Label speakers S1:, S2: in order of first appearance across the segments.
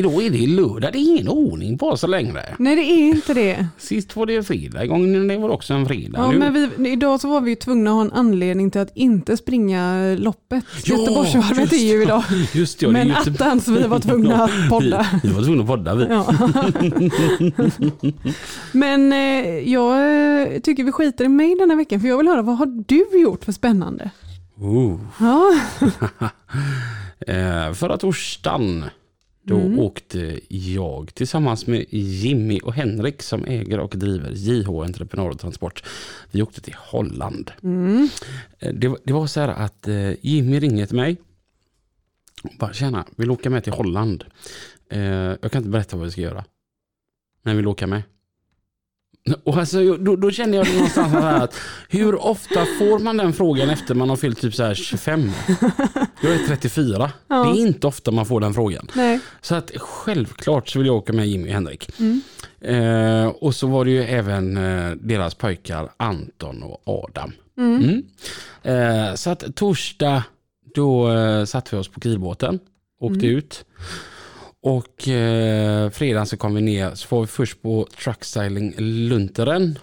S1: Idag är det lördag, det är ingen ordning på så längre.
S2: Nej det är inte det.
S1: Sist var det fredag, gången det var också en fredag.
S2: Ja,
S1: nu...
S2: men vi, idag så var vi tvungna att ha en anledning till att inte springa loppet.
S1: Ja,
S2: Göteborgsvarvet är ju idag.
S1: Just det, ja, det
S2: Men
S1: Göte-
S2: attans vi var tvungna att podda.
S1: Vi, vi var tvungna att podda vi.
S2: Ja. Men eh, jag eh, tycker vi skiter i mig denna veckan för jag vill höra vad har du gjort för spännande?
S1: Oh.
S2: Ja,
S1: Eh, förra torsdagen då
S2: Mm.
S1: åkte jag tillsammans med Jimmy och Henrik som äger och driver JH Entreprenad och Transport. Vi åkte till Holland.
S2: mm.
S1: Eh, Det, var- det var så här att eh, Jimmy ringde till mig. Och bara, tjena, vill åka med till Holland? Eh, jag kan inte berätta vad vi ska göra. Men vill åka med. Och alltså, då, då kände jag någonstans så här att hur ofta får man den frågan efter man har fyllt typ så här 25? Jag är 34.
S2: Ja.
S1: Det är inte ofta man får den frågan.
S2: nej.
S1: Så att självklart så vill jag åka med Jimmy och Henrik.
S2: Mm.
S1: Eh, och så var det ju även eh, deras pojkar Anton och Adam.
S2: Mm.
S1: Mm. Eh, så att torsdag då eh, satte vi oss på grillbåten, åkte
S2: Mm.
S1: ut. Och eh, fredagen så kom vi ner, så var vi först på Truckstyling Lunteren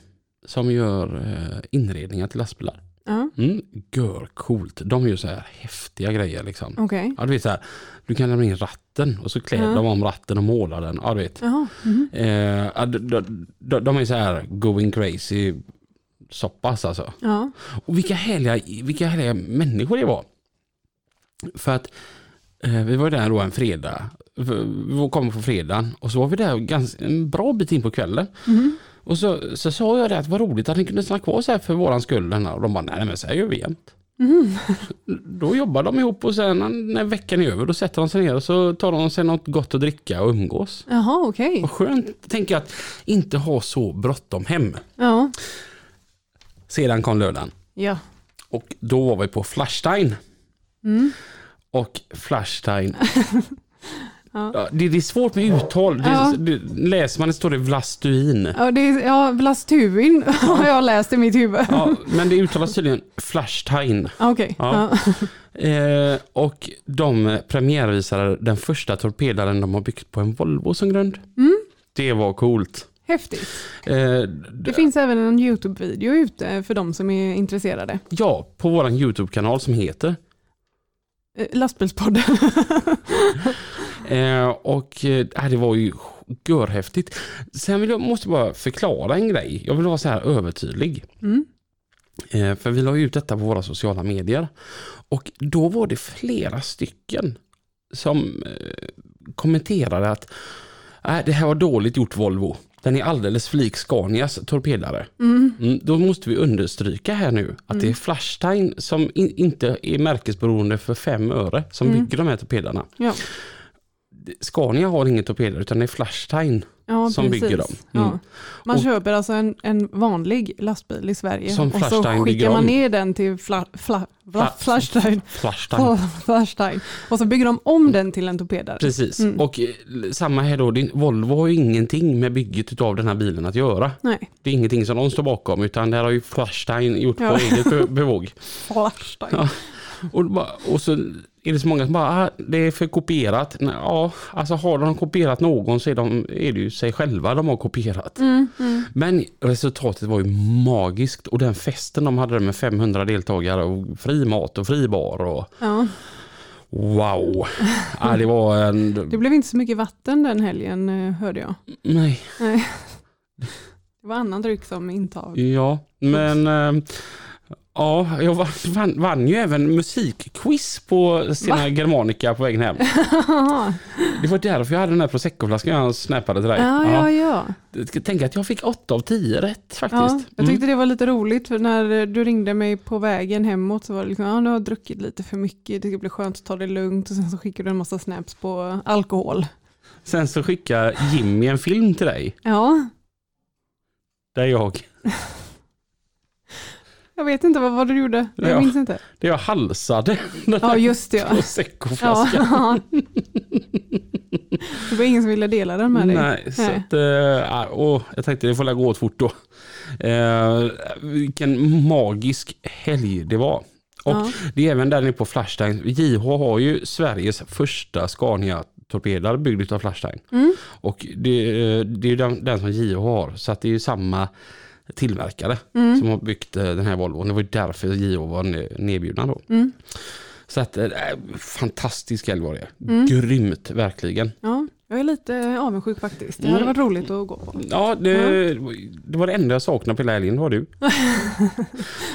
S1: som gör eh, inredningar till lastbilar.
S2: Ja,
S1: Mm, gör coolt. De gör så här häftiga grejer liksom.
S2: okej.
S1: Ja, du vet så här, du kan lämna in ratten och så klär
S2: Ja.
S1: de om ratten och målar den. Ja, du vet.
S2: Jaha. mhm.
S1: Eh, de, de, de, är så här going crazy soppas alltså.
S2: Ja.
S1: Och vilka härliga, vilka härliga människor det var. För att eh, vi var där då en fredag. Vi kom på fredagen och så var vi där ganska, en bra bit in på kvällen.
S2: Mhm.
S1: Och så, så sa jag det att vad roligt att ni kunde stanna kvar så här för våran skull. Och de bara, nej men så här gör vi jämt.
S2: Mhm.
S1: Då jobbar de ihop och sen när veckan är över då sätter de sig ner och så tar de sig något gott att dricka och umgås.
S2: Jaha, okej.
S1: Vad skönt, tänker jag, att inte ha så bråttom hem.
S2: Ja.
S1: Sedan kom lördagen
S2: Ja.
S1: och då var vi på Flashstein.
S2: Mm.
S1: Och Flashstein,
S2: Ja.
S1: det, det är svårt med uttal. Det,
S2: Ja.
S1: det, läser man det står det Vlastuin.
S2: Ja, det är, ja, Vlastuin har jag läst i mitt huvud.
S1: Ja, men det uttalas tydligen Flashstein.
S2: Okej.
S1: Ja. Eh, och de premiärvisade den första torpedaren de har byggt på en Volvo som grund.
S2: Mm.
S1: Det var coolt.
S2: Häftigt.
S1: Eh,
S2: Det finns även en YouTube-video ute för de som är intresserade.
S1: ja, på vår YouTube-kanal som heter.
S2: Eh, Lastbilspodden.
S1: Eh, och eh, det var ju görhäftigt. Sen vill jag, måste jag bara förklara en grej. Jag vill vara så här övertydlig.
S2: Mm.
S1: Eh, för vi la ut detta på våra sociala medier. Och då var det flera stycken som eh, kommenterade att äh, det här var dåligt gjort Volvo. Den är alldeles för lik Scanias torpedare.
S2: Mm.
S1: Mm, då måste vi understryka här nu att det är Flashstein som in, inte är märkesberoende för fem öre som
S2: Mm.
S1: bygger de här torpedarna.
S2: Ja.
S1: Scania har inga torpeder utan det är Flashstein
S2: Ja,
S1: som
S2: precis.
S1: bygger dem.
S2: Ja.
S1: Mm.
S2: Man
S1: Och-
S2: köper alltså en, en vanlig lastbil i Sverige
S1: Som
S2: och så skickar man ner den till fla, fla?
S1: Fla-
S2: Flashstein.
S1: Flashstein.
S2: Flashstein. Och så bygger de om den till en torpedare.
S1: Precis,
S2: Mm.
S1: och eh, samma här då, Volvo har ju ingenting med bygget av den här bilen att göra.
S2: Nej,
S1: Det är ingenting som de står bakom utan det här har ju Flashstein gjort
S2: Ja.
S1: på eget be- bevåg.
S2: Flashstein.
S1: Ja. Och, och så är det så många som bara, ah, det är för kopierat. Nej, ja, alltså har de kopierat någon så är, de, är det ju sig själva de har kopierat.
S2: Mm, mm.
S1: Men resultatet var ju magiskt och den festen de hade med 500 deltagare och fri mat och fri bar och
S2: Ja.
S1: wow. ja, det var en...
S2: Det blev inte så mycket vatten den helgen eh, hörde jag.
S1: Nej,
S2: Nej. Det var annan dryck som intag.
S1: ja, men... eh, Ja, jag vann, vann, ju även musikquiz på Stina Germanica på vägen hem. Det var därför jag hade den här proseccoflaskan jag snappade till dig.
S2: Ja, ja, ja.
S1: Tänker att jag fick 8 av 10 rätt faktiskt.
S2: ja jag
S1: Mm.
S2: tyckte det var lite roligt för när du ringde mig på vägen hemåt så var det liksom, ja nu har jag druckit lite för mycket, det ska bli skönt att ta det lugnt och sen så skickade du en massa snaps på alkohol.
S1: Sen så skickade Jimmy en film till dig.
S2: Ja,
S1: Där jag,
S2: jag vet inte vad, vad du gjorde, jag
S1: Ja.
S2: minns inte.
S1: där jag halsade den
S2: Ja, just det. Ja.
S1: proseccoflaskan.
S2: Ja. Det var ingen som ville dela den med dig.
S1: Nej, så
S2: Nej.
S1: att, äh, åh, jag tänkte det får gå åt fort då. Eh, vilken magisk helg det var. Och
S2: Ja.
S1: det är även där nere på Flashstein. JH har ju Sveriges första Scania-torpedare byggd av Flashstein.
S2: Mm.
S1: Och det, eh, det är den, den som JH har. Så att det är samma tillverkare
S2: Mm.
S1: som har byggt eh, den här Volvon. Det var ju därför JH var ne- nedbjudna då.
S2: Mm.
S1: Så att, eh, fantastisk helg var det.
S2: Mm.
S1: Grymt verkligen.
S2: Ja, jag är lite avundsjuk faktiskt. Det
S1: Mm.
S2: hade varit roligt att gå på.
S1: Ja, det, det var det enda jag saknade på hela helgen, var du.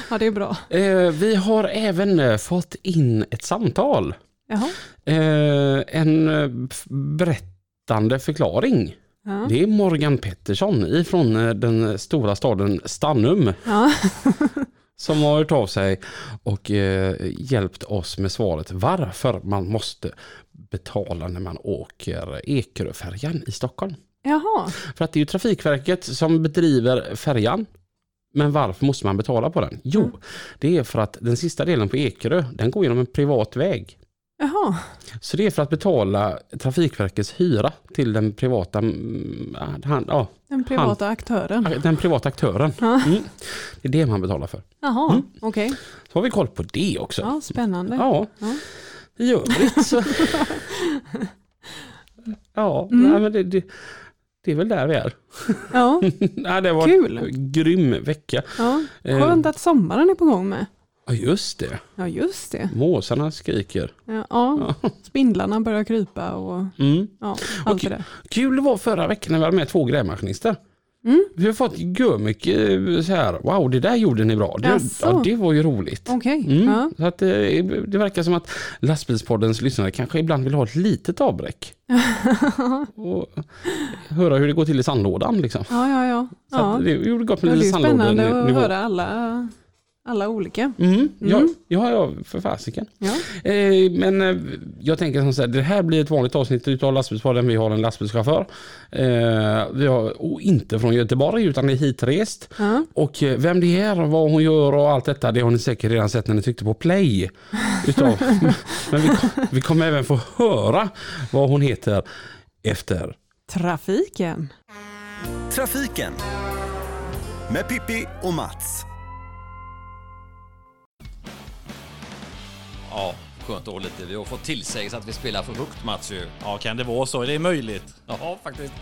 S2: Ja, det är bra.
S1: Eh, vi har även eh, fått in ett samtal.
S2: Jaha.
S1: Eh, en eh, berättande förklaring.
S2: Ja.
S1: Det är Morgan Pettersson ifrån eh, den stora staden Stannum
S2: Ja.
S1: som har hört av sig och eh, hjälpt oss med svaret varför man måste betala när man åker Ekeröfärjan i Stockholm.
S2: Jaha.
S1: För att det är ju Trafikverket som bedriver färjan. Men varför måste man betala på den? Jo,
S2: Mm.
S1: det är för att den sista delen på Ekerö, den går genom en privat väg.
S2: Jaha.
S1: Så det är för att betala Trafikverkets hyra till den privata, mm, han, ja,
S2: Den privata aktören.
S1: den privata aktören.
S2: Ja.
S1: Mm. Det är det man betalar för.
S2: Jaha,
S1: Mm.
S2: okej.
S1: Så har vi koll på det också.
S2: Ja, spännande.
S1: Ja,
S2: Ja.
S1: i övrigt så... ja,
S2: Mm.
S1: nej, men det, det, det är väl där vi är.
S2: Ja,
S1: nej, det var
S2: Kul.
S1: en grym vecka.
S2: ja.
S1: Eh.
S2: Skönt att sommaren är på gång med.
S1: Ja, just det.
S2: Ja, just det.
S1: Måsarna skriker.
S2: Ja, ja. Spindlarna börjar krypa och
S1: Mm.
S2: ja, allt
S1: Okej.
S2: det där.
S1: Kul det var förra veckan när vi hade med två grävmaskinister.
S2: Mm.
S1: Vi har fått mycket eh, så här, wow det där gjorde ni bra. Det, ja, det var ju roligt.
S2: Okej.
S1: Mm.
S2: Ja.
S1: Så att, eh, det verkar som att lastbilspoddens lyssnare kanske ibland vill ha ett litet avbräck. och höra hur det går till i sandlådan. Liksom.
S2: ja, ja, ja.
S1: Så
S2: ja.
S1: att det gjorde gott
S2: Det
S1: med
S2: är
S1: lite
S2: ju spännande att höra alla, alla olika.
S1: Mm, ja,
S2: Mm.
S1: ja, ja, för fasiken.
S2: Ja.
S1: Eh, men eh, jag tänker som så här, det här blir ett vanligt avsnitt utav lastbilspodden. Vi har en lastbilschaufför. Eh, vi har, och inte från Göteborg utan är hitrest.
S2: Ja.
S1: Och eh, vem det är och vad hon gör och allt detta, det har ni säkert redan sett när ni tryckte på play. Utav. men vi, kom- vi kommer även få höra vad hon heter efter.
S2: Trafiken.
S3: Trafiken med Pippi och Mats.
S4: Ja, skönt ha lite. Vi har fått tillsägelse att vi spelar för högt Mats ju.
S5: Ja, kan det vara så? Är det möjligt?
S4: Ja, faktiskt.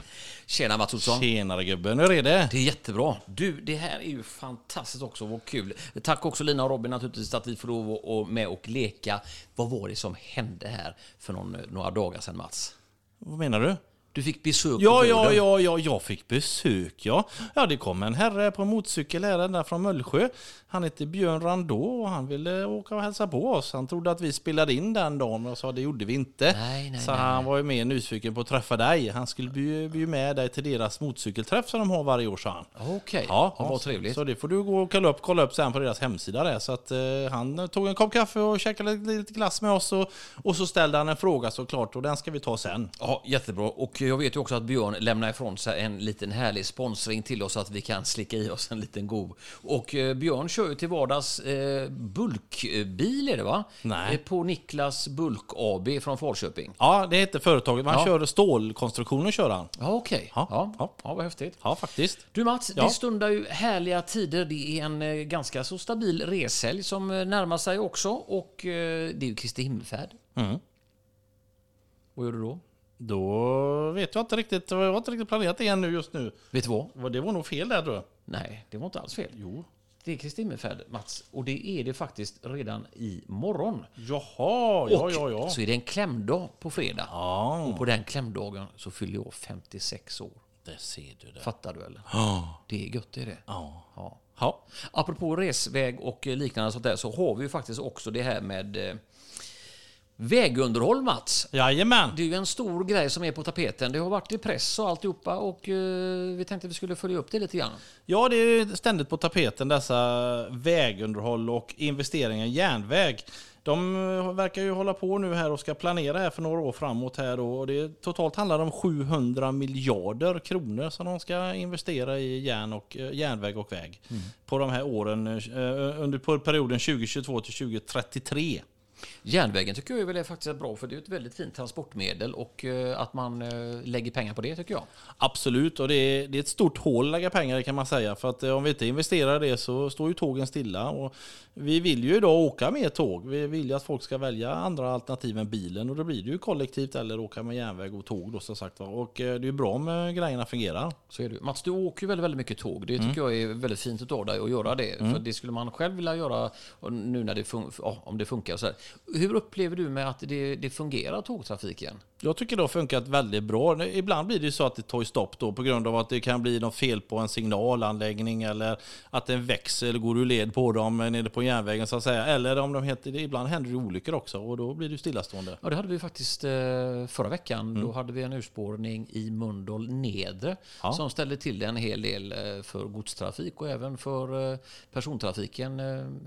S4: Tjena Mats Olsson.
S5: Tjenare gubben, hur är det?
S4: Det är jättebra. Du, det här är ju fantastiskt också. Vad kul. Tack också Lina och Robin naturligtvis att vi får lov att och med och leka. Vad var det som hände här för någon, några dagar sedan Mats?
S5: Vad menar du?
S4: Du fick besök på
S5: Ja, ja, ja, ja, jag fick besök, ja. Ja, det kom en herre på motorcykel här ända från Mullsjö. Han heter Björn Randå och han ville åka och hälsa på oss. Han trodde att vi spelade in den dagen och sa det gjorde vi inte.
S4: Nej, nej,
S5: Så
S4: nej,
S5: han var ju mer nyfiken på att träffa dig. Han skulle bjuda bjud med dig till deras motorcykelträff som de har varje år, sa han.
S4: Okej,
S5: Ja,
S4: ja, vad trevligt.
S5: Så det får du gå och kolla upp, kolla upp sen på deras hemsida där. Så att eh, han tog en kopp kaffe och käkade lite glass med oss och, och så ställde han en fråga såklart och den ska vi ta sen.
S4: Ja, jättebra. Och jag vet ju också att Björn lämnar ifrån sig en liten härlig sponsring till oss så att vi kan slicka i oss en liten god. Och eh, Björn kör ju till vardags eh, bulkbil är det va?
S5: Nej.
S4: Eh, på Niklas Bulk AB från Falköping.
S5: Ja, det heter företaget. Man
S4: Ja.
S5: kör stålkonstruktioner kör han.
S4: Ja, okej.
S5: Ja,
S4: Ja,
S5: ja.
S4: ja. vad häftigt.
S5: Ja, faktiskt.
S4: Du Mats,
S5: Ja.
S4: det stundar ju härliga tider. Det är en eh, ganska så stabil reshelg som närmar sig också. Och det är ju Kristi himmelfärd.
S5: Mm.
S4: Vad gör du då?
S5: Då vet jag inte riktigt, jag har inte riktigt planerat det än nu just nu.
S4: Vet du vad?
S5: Det var nog fel där tror jag.
S4: Nej, det var inte alls fel.
S5: Jo.
S4: Det är Kristi himmelfärd, Mats. Och det är det faktiskt redan i morgon.
S5: Jaha, ja,
S4: och
S5: ja, ja.
S4: så är det en klämdag på fredag.
S5: Ja,
S4: Och på den klämdagen så fyller jag 56 år.
S5: Det ser du det.
S4: Fattar du eller?
S5: Ja.
S4: Det är gött är det.
S5: Ja.
S4: Ja.
S5: Ja.
S4: Apropå resväg och liknande sånt där så har vi ju faktiskt också det här med eh, vägunderhåll Mats.
S5: Jajamän.
S4: Det är ju en stor grej som är på tapeten. Det har varit i press och alltihopa och eh, vi tänkte vi skulle följa upp det lite grann.
S5: Ja, det är ständigt på tapeten dessa vägunderhåll och investeringar i järnväg. De eh, verkar ju hålla på nu här och ska planera här för några år framåt här då. Och det totalt handlar om 700 miljarder kronor som de ska investera i järn och, eh, järnväg och väg. På de här åren under perioden 2022 till 2033.
S4: Järnvägen tycker jag väl är faktiskt bra för det är ett väldigt fint transportmedel och eh, att man eh, lägger pengar på det tycker jag.
S5: Absolut, och det är, det är ett stort hål att lägga pengar i kan man säga. För att eh, om vi inte investerar i det så står ju tågen stilla. Och vi vill ju idag åka med tåg. Vi vill ju att folk ska välja andra alternativ än bilen. Och då blir det ju kollektivt eller åka med järnväg och tåg då som sagt. Och det är ju bra om grejerna fungerar.
S4: Så är det. Mats, du åker ju väldigt, väldigt mycket tåg. Det tycker jag är väldigt fint av dig att göra det. För det skulle man själv vilja göra nu när det, fun- ja, om det funkar. Så här. Hur upplever du med att det, det fungerar tågtrafiken?
S5: Jag tycker det har funkat väldigt bra. Ibland blir det ju så att det tar stopp då på grund av att det kan bli något fel på en signalanläggning eller att en växel går ur led på dem nere på järnvägen så att säga. Eller om de heter, ibland händer det olyckor också och då blir det stillastående.
S4: Ja, det hade vi faktiskt eh, förra veckan. Då hade vi en urspårning i Mölndal Nedre
S5: Ja.
S4: som ställde till det en hel del eh, för godstrafik och även för eh, persontrafiken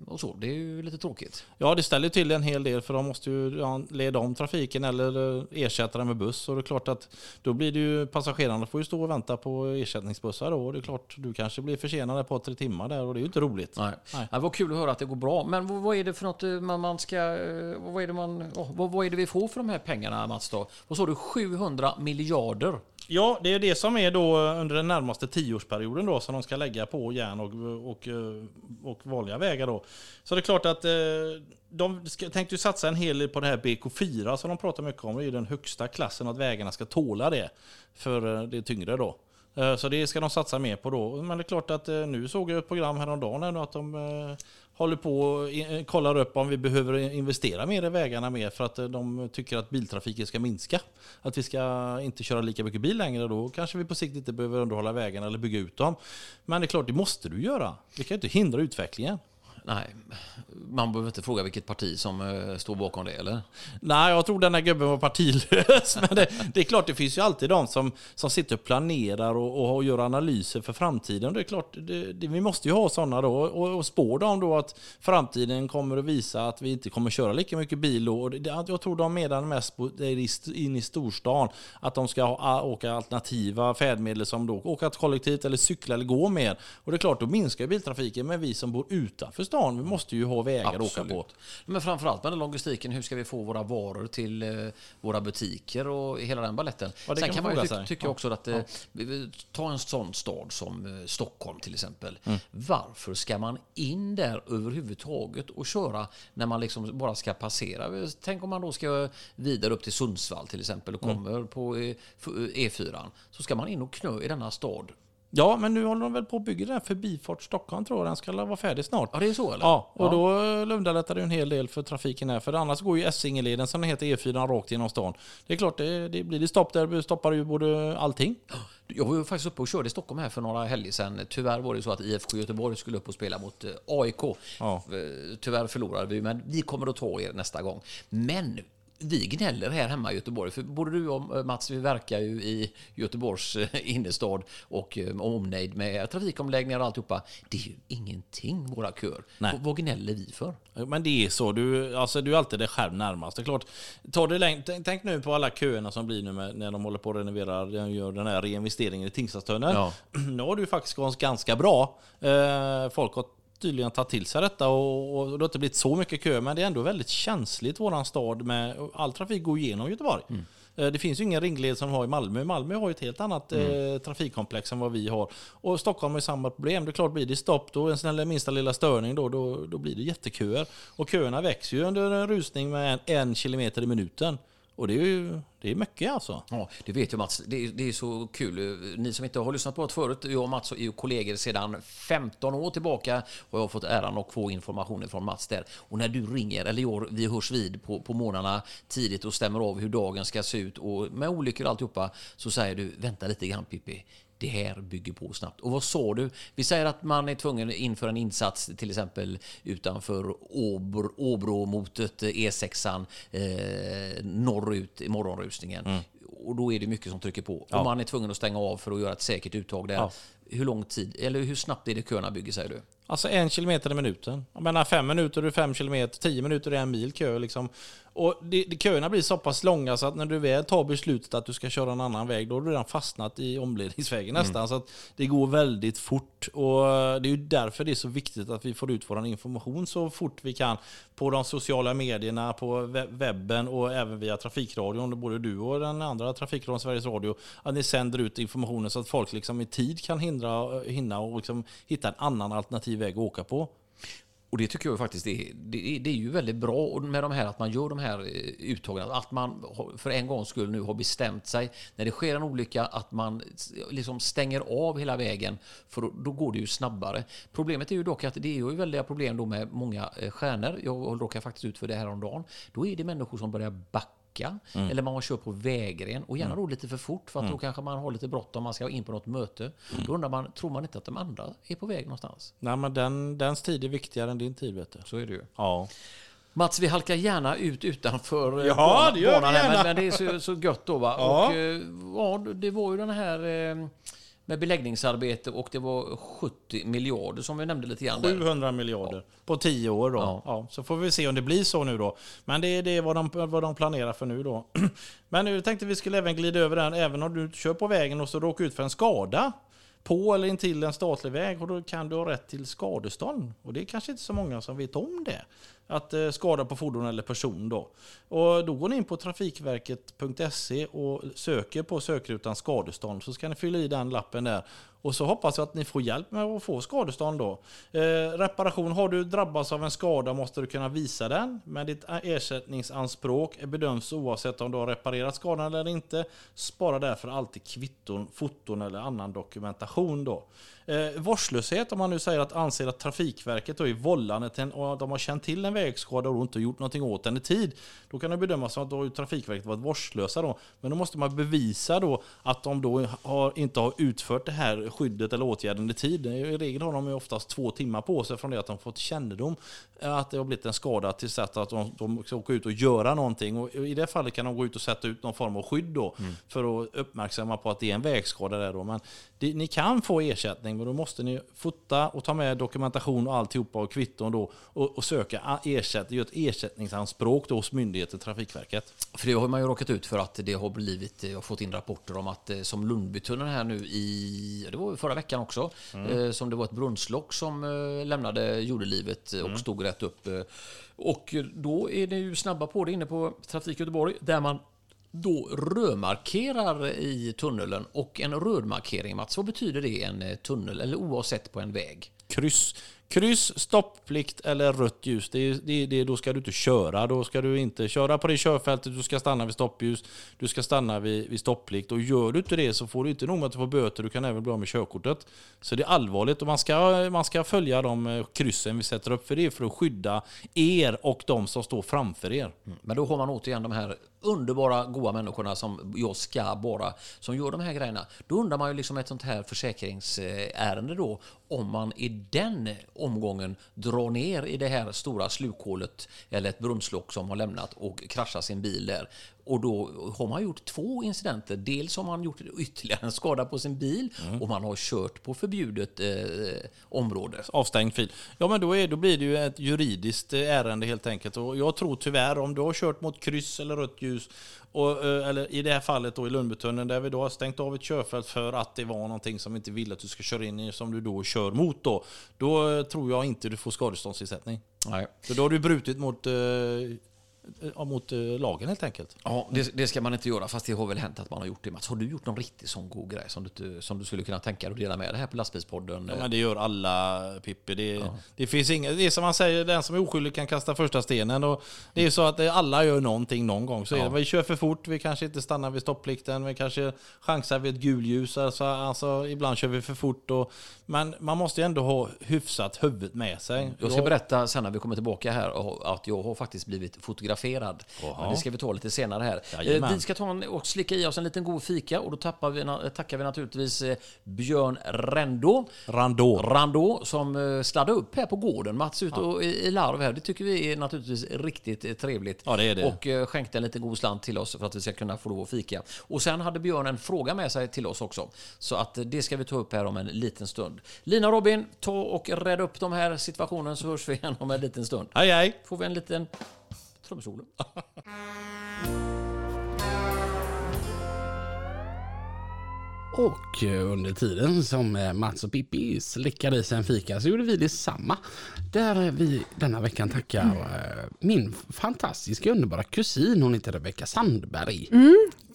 S4: och så. Det är ju lite tråkigt.
S5: Ja, det ställer till en hel del för de måste ju ja, leda om trafiken eller eh, ersätta den med buss. Och det är klart att då blir det ju passagerarna får ju stå och vänta på ersättningsbussar då. Och det är klart, du kanske blir försenad ett par, tre timmar där och det är ju inte roligt.
S4: Nej.
S5: Nej.
S4: Det var kul att höra att det går bra. Men vad, är det för något eh, man, man ska... eh, Vad är, det man, vad, vad är det vi får för de här pengarna Mats då? Vad sa du? 700 miljarder?
S5: Ja, det är det som är då eh, under den närmaste tioårsperioden då som de ska lägga på järn och, och, eh, och vanliga vägar då. Så det är klart att eh, de ska, tänkte ju satsa en hel del på det här BK4 som de pratar mycket om. Det är ju den högsta klassen att vägarna ska tåla det för det det tyngre då. Så det ska de satsa mer på då. Men det är klart att nu såg jag ett program häromdagen att de håller på och eh, kollar upp om vi behöver investera mer i vägarna mer för att eh, de tycker att biltrafiken ska minska. Att vi ska inte köra lika mycket bil längre då kanske vi på sikt inte behöver underhålla vägarna eller bygga ut dem. Men det är klart, det måste du göra. Vi kan ju inte hindra utvecklingen.
S4: Nej, man behöver inte fråga vilket parti som eh, står bakom det, eller?
S5: Nej, jag tror den här gubben var partilös. Men det, det är klart, det finns ju alltid de som, som sitter och planerar och, och gör analyser för framtiden. Det är klart, det, det, vi måste ju ha sådana då. Och, och spår de då att framtiden kommer att visa att vi inte kommer köra lika mycket bil då. Och det, jag tror de menar mest på, in i storstan. Att de ska ha, åka alternativa färdmedel som då åka kollektivt eller cykla eller gå mer. Och det är klart, då minskar biltrafiken. Men vi som bor utanför stan, vi måste ju ha vägar att åka på.
S4: Men framförallt med den logistiken, hur ska vi få våra varor till eh, våra butiker och hela den balletten.
S5: Ja,
S4: Sen
S5: kan man
S4: man ju ty- tycka
S5: Ja.
S4: också att eh, vi- ta en sån stad som eh, Stockholm till exempel.
S5: Mm.
S4: Varför ska man in där överhuvudtaget och köra när man liksom bara ska passera? Tänk om man då ska vidare upp till Sundsvall till exempel och
S5: Mm.
S4: kommer på eh, f- E4. Så ska man in och knö i denna stad.
S5: Ja, men nu håller de väl på att bygga den här Förbifart Stockholm tror jag. Den ska vara färdig snart.
S4: Ja, det är så eller?
S5: Ja, och då eh, underlättar det ju en hel del för trafiken här. För annars går ju Essingeleden som den heter E4 rakt genom stan. Det är klart, det, det blir det stopp där stoppar ju både allting.
S4: Jag var ju faktiskt uppe och körde i Stockholm här för några helger sedan. Tyvärr var det så att IFK Göteborg skulle upp och spela mot eh, AIK.
S5: Ja.
S4: Eh, Tyvärr förlorade vi, men vi kommer att ta er nästa gång. Men vi gnäller här hemma i Göteborg, för både du och eh, Mats, vi verkar ju i Göteborgs eh, innerstad och eh, omnejd med trafikomläggningar och alltihopa. Det är ju ingenting, våra kör.
S5: Nej.
S4: Vad- gnäller vi för?
S5: Men det är så, du, alltså, du är alltid dig själv närmast. Det är klart, ta det läng- tänk, tänk nu på alla köerna som blir nu med, när de håller på att renovera, gör den här reinvesteringen i Tingstadstunneln.
S4: Ja.
S5: Nu har ju faktiskt gått ganska bra. Eh, folk har tydligen tagit till sig detta och, och det har inte blivit så mycket kö, men det är ändå väldigt känsligt våran stad med all trafik går igenom Göteborg. Eh, Det finns ju ingen ringled som de har i Malmö. Malmö har ju ett helt annat eh, trafikkomplex än vad vi har. Och Stockholm har ju samma problem. Det är klart, blir det stopp då, en sån minsta lilla störning då, då, då blir det jätteköer. Och köerna växer ju under en rusning med en, en kilometer i minuten. Och det är ju det är mycket alltså.
S4: Ja, det vet jag Mats. Det är, det är så kul. Ni som inte har lyssnat på oss förut, jag och Mats är ju kollegor sedan 15 år tillbaka och jag har fått äran att få information från Mats där. Och när du ringer, eller jag, vi hörs vid på, på morgnarna tidigt och stämmer av hur dagen ska se ut och med olyckor och alltihopa så säger du vänta lite grann Pippi det här bygger på snabbt. Och vad sa du? Vi säger att man är tvungen inför en insats till exempel utanför Åbro, Åbromotet, E6an, eh, norrut i morgonrusningen. Mm. Och då är det mycket som trycker på. Ja. Och man är tvungen att stänga av för att göra ett säkert uttag där. Ja. Hur lång tid, eller hur snabbt är det köerna bygger säger du?
S5: Alltså en kilometer i minuten. Jag menar fem minuter är fem kilometer, tio minuter är en mil kö. Liksom. Och det, det, köerna blir så pass långa så att när du väl tar beslutet att du ska köra en annan väg, då har du redan fastnat i omledningsvägen mm. nästan. Så att det går väldigt fort. Och det är ju därför det är så viktigt att vi får ut vår information så fort vi kan. På de sociala medierna, på webben och även via trafikradion. Både du och den andra trafikradion, Sveriges Radio. Att ni sänder ut informationen så att folk liksom i tid kan hindra, hinna och liksom hitta en annan alternativ väg att åka på.
S4: Och det tycker jag faktiskt är, det, det är ju väldigt bra med de här att man gör de här eh, uttagen. Att man för en gångs skull nu har bestämt sig när det sker en olycka att man liksom stänger av hela vägen. För då, då går det ju snabbare. Problemet är ju dock att det är ju väldiga problem då med många eh, stjärnor. Jag råkar faktiskt ut för det här om dagen. Då är det människor som börjar backa backa. Mm. Eller man kör på vägren och gärna mm. då lite för fort för att mm. då kanske man har lite bråttom, man ska in på något möte. Mm. Då undrar man, tror man inte att de andra är på väg någonstans?
S5: Nej men den, dens tid är viktigare än din tid vet du.
S4: Så är det ju.
S5: Ja.
S4: Mats, vi halkar gärna ut utanför
S5: eh, ja, det gör banan,
S4: vi gärna. Men, men, det är så, så gött då va? Ja. Och, eh, ja, det var ju den här eh, med beläggningsarbete och det var 70 miljarder som vi nämnde lite grann.
S5: 700 miljarder ja. på 10 år då. Ja. ja. så får vi se om det blir så nu då. Men det är det vad de, vad de planerar för nu då. Men nu tänkte vi skulle även glida över den, även om du kör på vägen och så råkar ut för en skada på eller intill en statlig väg och då kan du ha rätt till skadestånd. Och det är kanske inte så många som vet om det att eh, skada på fordon eller person. Då. Och då går ni in på trafikverket.se och söker på sökrutan skadestånd så ska ni fylla i den lappen där. Och så hoppas jag att ni får hjälp med att få skadestånd då. Eh, reparation, har du drabbats av en skada måste du kunna visa den. Men ditt eh, ersättningsanspråk bedöms oavsett om du har reparerat skadan eller inte. Spara därför alltid kvitton, foton eller annan dokumentation då. Eh, vårdslöshet, om man nu säger att anser att Trafikverket då är vållande till en, och de har känt till en vägskada och inte gjort någonting åt den i tid. Då kan det bedömas som att då Trafikverket varit vårdslösa då. Men då måste man bevisa då att de då har, inte har utfört det här skyddet eller åtgärden i tid. I regel har de ju oftast två timmar på sig från det att de fått kännedom att det har blivit en skada till sätt att de, de ska åka ut och göra någonting. Och I det fallet kan de gå ut och sätta ut någon form av skydd då mm. för att uppmärksamma på att det är en vägskada där då. Men ni kan få ersättning men då måste ni fota och ta med dokumentation och alltihopa och kvitton då och, och söka ersättning, ett ersättningsanspråk då hos myndigheten Trafikverket.
S4: För det har man ju råkat ut för att det har blivit, jag har fått in rapporter om att eh, som Lundbytunneln här nu i, det var förra veckan också, mm. Eh, som det var ett brunnslock som eh, lämnade jordelivet och mm. stod rätt upp. Och då är det ju snabba på det inne på Trafik Göteborg där man då rödmarkerar i tunneln. Och en rödmarkering, Mats, vad betyder det i en eh, tunnel, eller oavsett på en väg?
S5: Kryss. Kryss, stopplikt eller rött ljus. Det det, det, då ska du inte köra. Då ska du inte köra på det körfältet. Du ska stanna vid stoppljus. Du ska stanna vid, vid stopplikt. Och gör du inte det så får du inte nog med att du får böter. Du kan även bli av med körkortet. Så det är allvarligt och man ska, man ska följa de eh, kryssen vi sätter upp. För det är för att skydda er och de som står framför er.
S4: Mm. Men då har man återigen de här underbara, goa människorna som jag ska bara, som gör de här grejerna. Då undrar man ju liksom ett sånt här försäkringsärende då, om man i den omgången drar ner i det här stora slukhålet eller ett brunnslock som har lämnat och kraschar sin bil där. Och då har man gjort två incidenter. Dels har man gjort ytterligare en skada på sin bil mm. och man har kört på förbjudet eh, område.
S5: Avstängd fil. Ja, men då, är, då blir det ju ett juridiskt eh, ärende helt enkelt. Och jag tror tyvärr om du har kört mot kryss eller rött ljus och, eh, eller i det här fallet då i Lundbytunneln där vi då har stängt av ett körfält för att det var någonting som vi inte ville att du ska köra in i som du då kör mot då. Då eh, tror jag inte du får skadeståndsersättning.
S4: Nej.
S5: För då har du brutit mot eh, mot eh, lagen helt enkelt.
S4: Ja, det, det ska man inte göra, fast det har väl hänt att man har gjort det. Mats, har du gjort någon riktigt sån god grej som du, som du skulle kunna tänka dig att dela med dig här på lastbilspodden?
S5: Ja, men det gör alla Pippi. Det, det finns inget, det är som man säger, den som är oskyldig kan kasta första stenen. Och det är så att eh, alla gör någonting någon gång. Så det, vi kör för fort, vi kanske inte stannar vid stoppplikten, vi kanske chansar vid ett gulljus. Alltså, alltså, ibland kör vi för fort. Och, men man måste ju ändå ha hyfsat huvudet med sig.
S4: Jag ska berätta sen när vi kommer tillbaka här att jag har faktiskt blivit fotograferad. Men det ska vi ta lite senare här.
S5: Jajamän.
S4: Eh, Vi ska ta en, och slicka i oss en liten god fika och då tappar vi, tackar vi naturligtvis eh, Björn Rendo.
S5: Randå.
S4: Rando som eh, sladdade upp här på gården, Mats ute och i, larv här. Det tycker vi är naturligtvis riktigt trevligt.
S5: Ja, det är det.
S4: Och skänkte en liten god slant till oss för att vi ska kunna få lov att fika. Och sen hade Björn en fråga med sig till oss också. Så att det ska vi ta upp här om en liten stund. Lina och Robin, ta och rädda upp de här situationen så hörs vi igen om en liten stund.
S5: Hej hej!
S4: Får vi en liten trumsolo.
S1: Och eh, under tiden som eh, Mats och Pippi slickade i sig en fika så gjorde vi detsamma. Där eh, vi denna veckan tackar eh, min fantastiska underbara kusin, hon heter Rebecka Sandberg.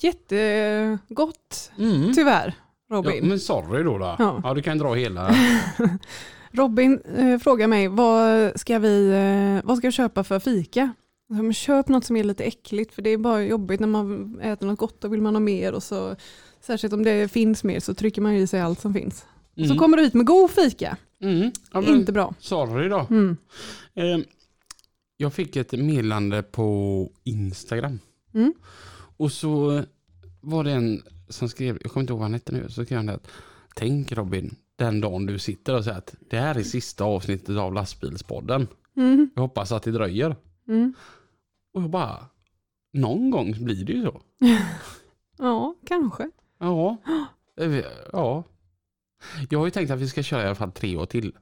S2: Jättegott, tyvärr,
S1: Ja,
S2: Robin.
S1: men sorry då. då.
S2: Ja.
S1: Ja. du kan dra hela.
S2: Robin eh, frågar mig, vad ska vi eh, vad ska jag köpa för fika? Men köp något som är lite äckligt, för det är bara jobbigt när man äter något gott, då vill man ha mer. Och så, särskilt om det finns mer så trycker man i sig allt som finns. Så kommer du hit med god fika,
S1: Mm. Ja, men,
S2: inte bra.
S1: Sorry då.
S2: Mm.
S1: Eh, jag fick ett meddelande på Instagram.
S2: Mm.
S1: Och så var det en som skrev, jag kommer inte ihåg vad han hette nu, så skrev han att Tänk Robin, den dagen du sitter och säger att det här är sista avsnittet av lastbilspodden.
S2: Mm.
S1: Jag hoppas att det dröjer. Och jag bara, någon gång blir det ju så.
S2: Ja, kanske.
S1: Ja. Ja. Jag har ju tänkt att vi ska köra i alla fall tre år till.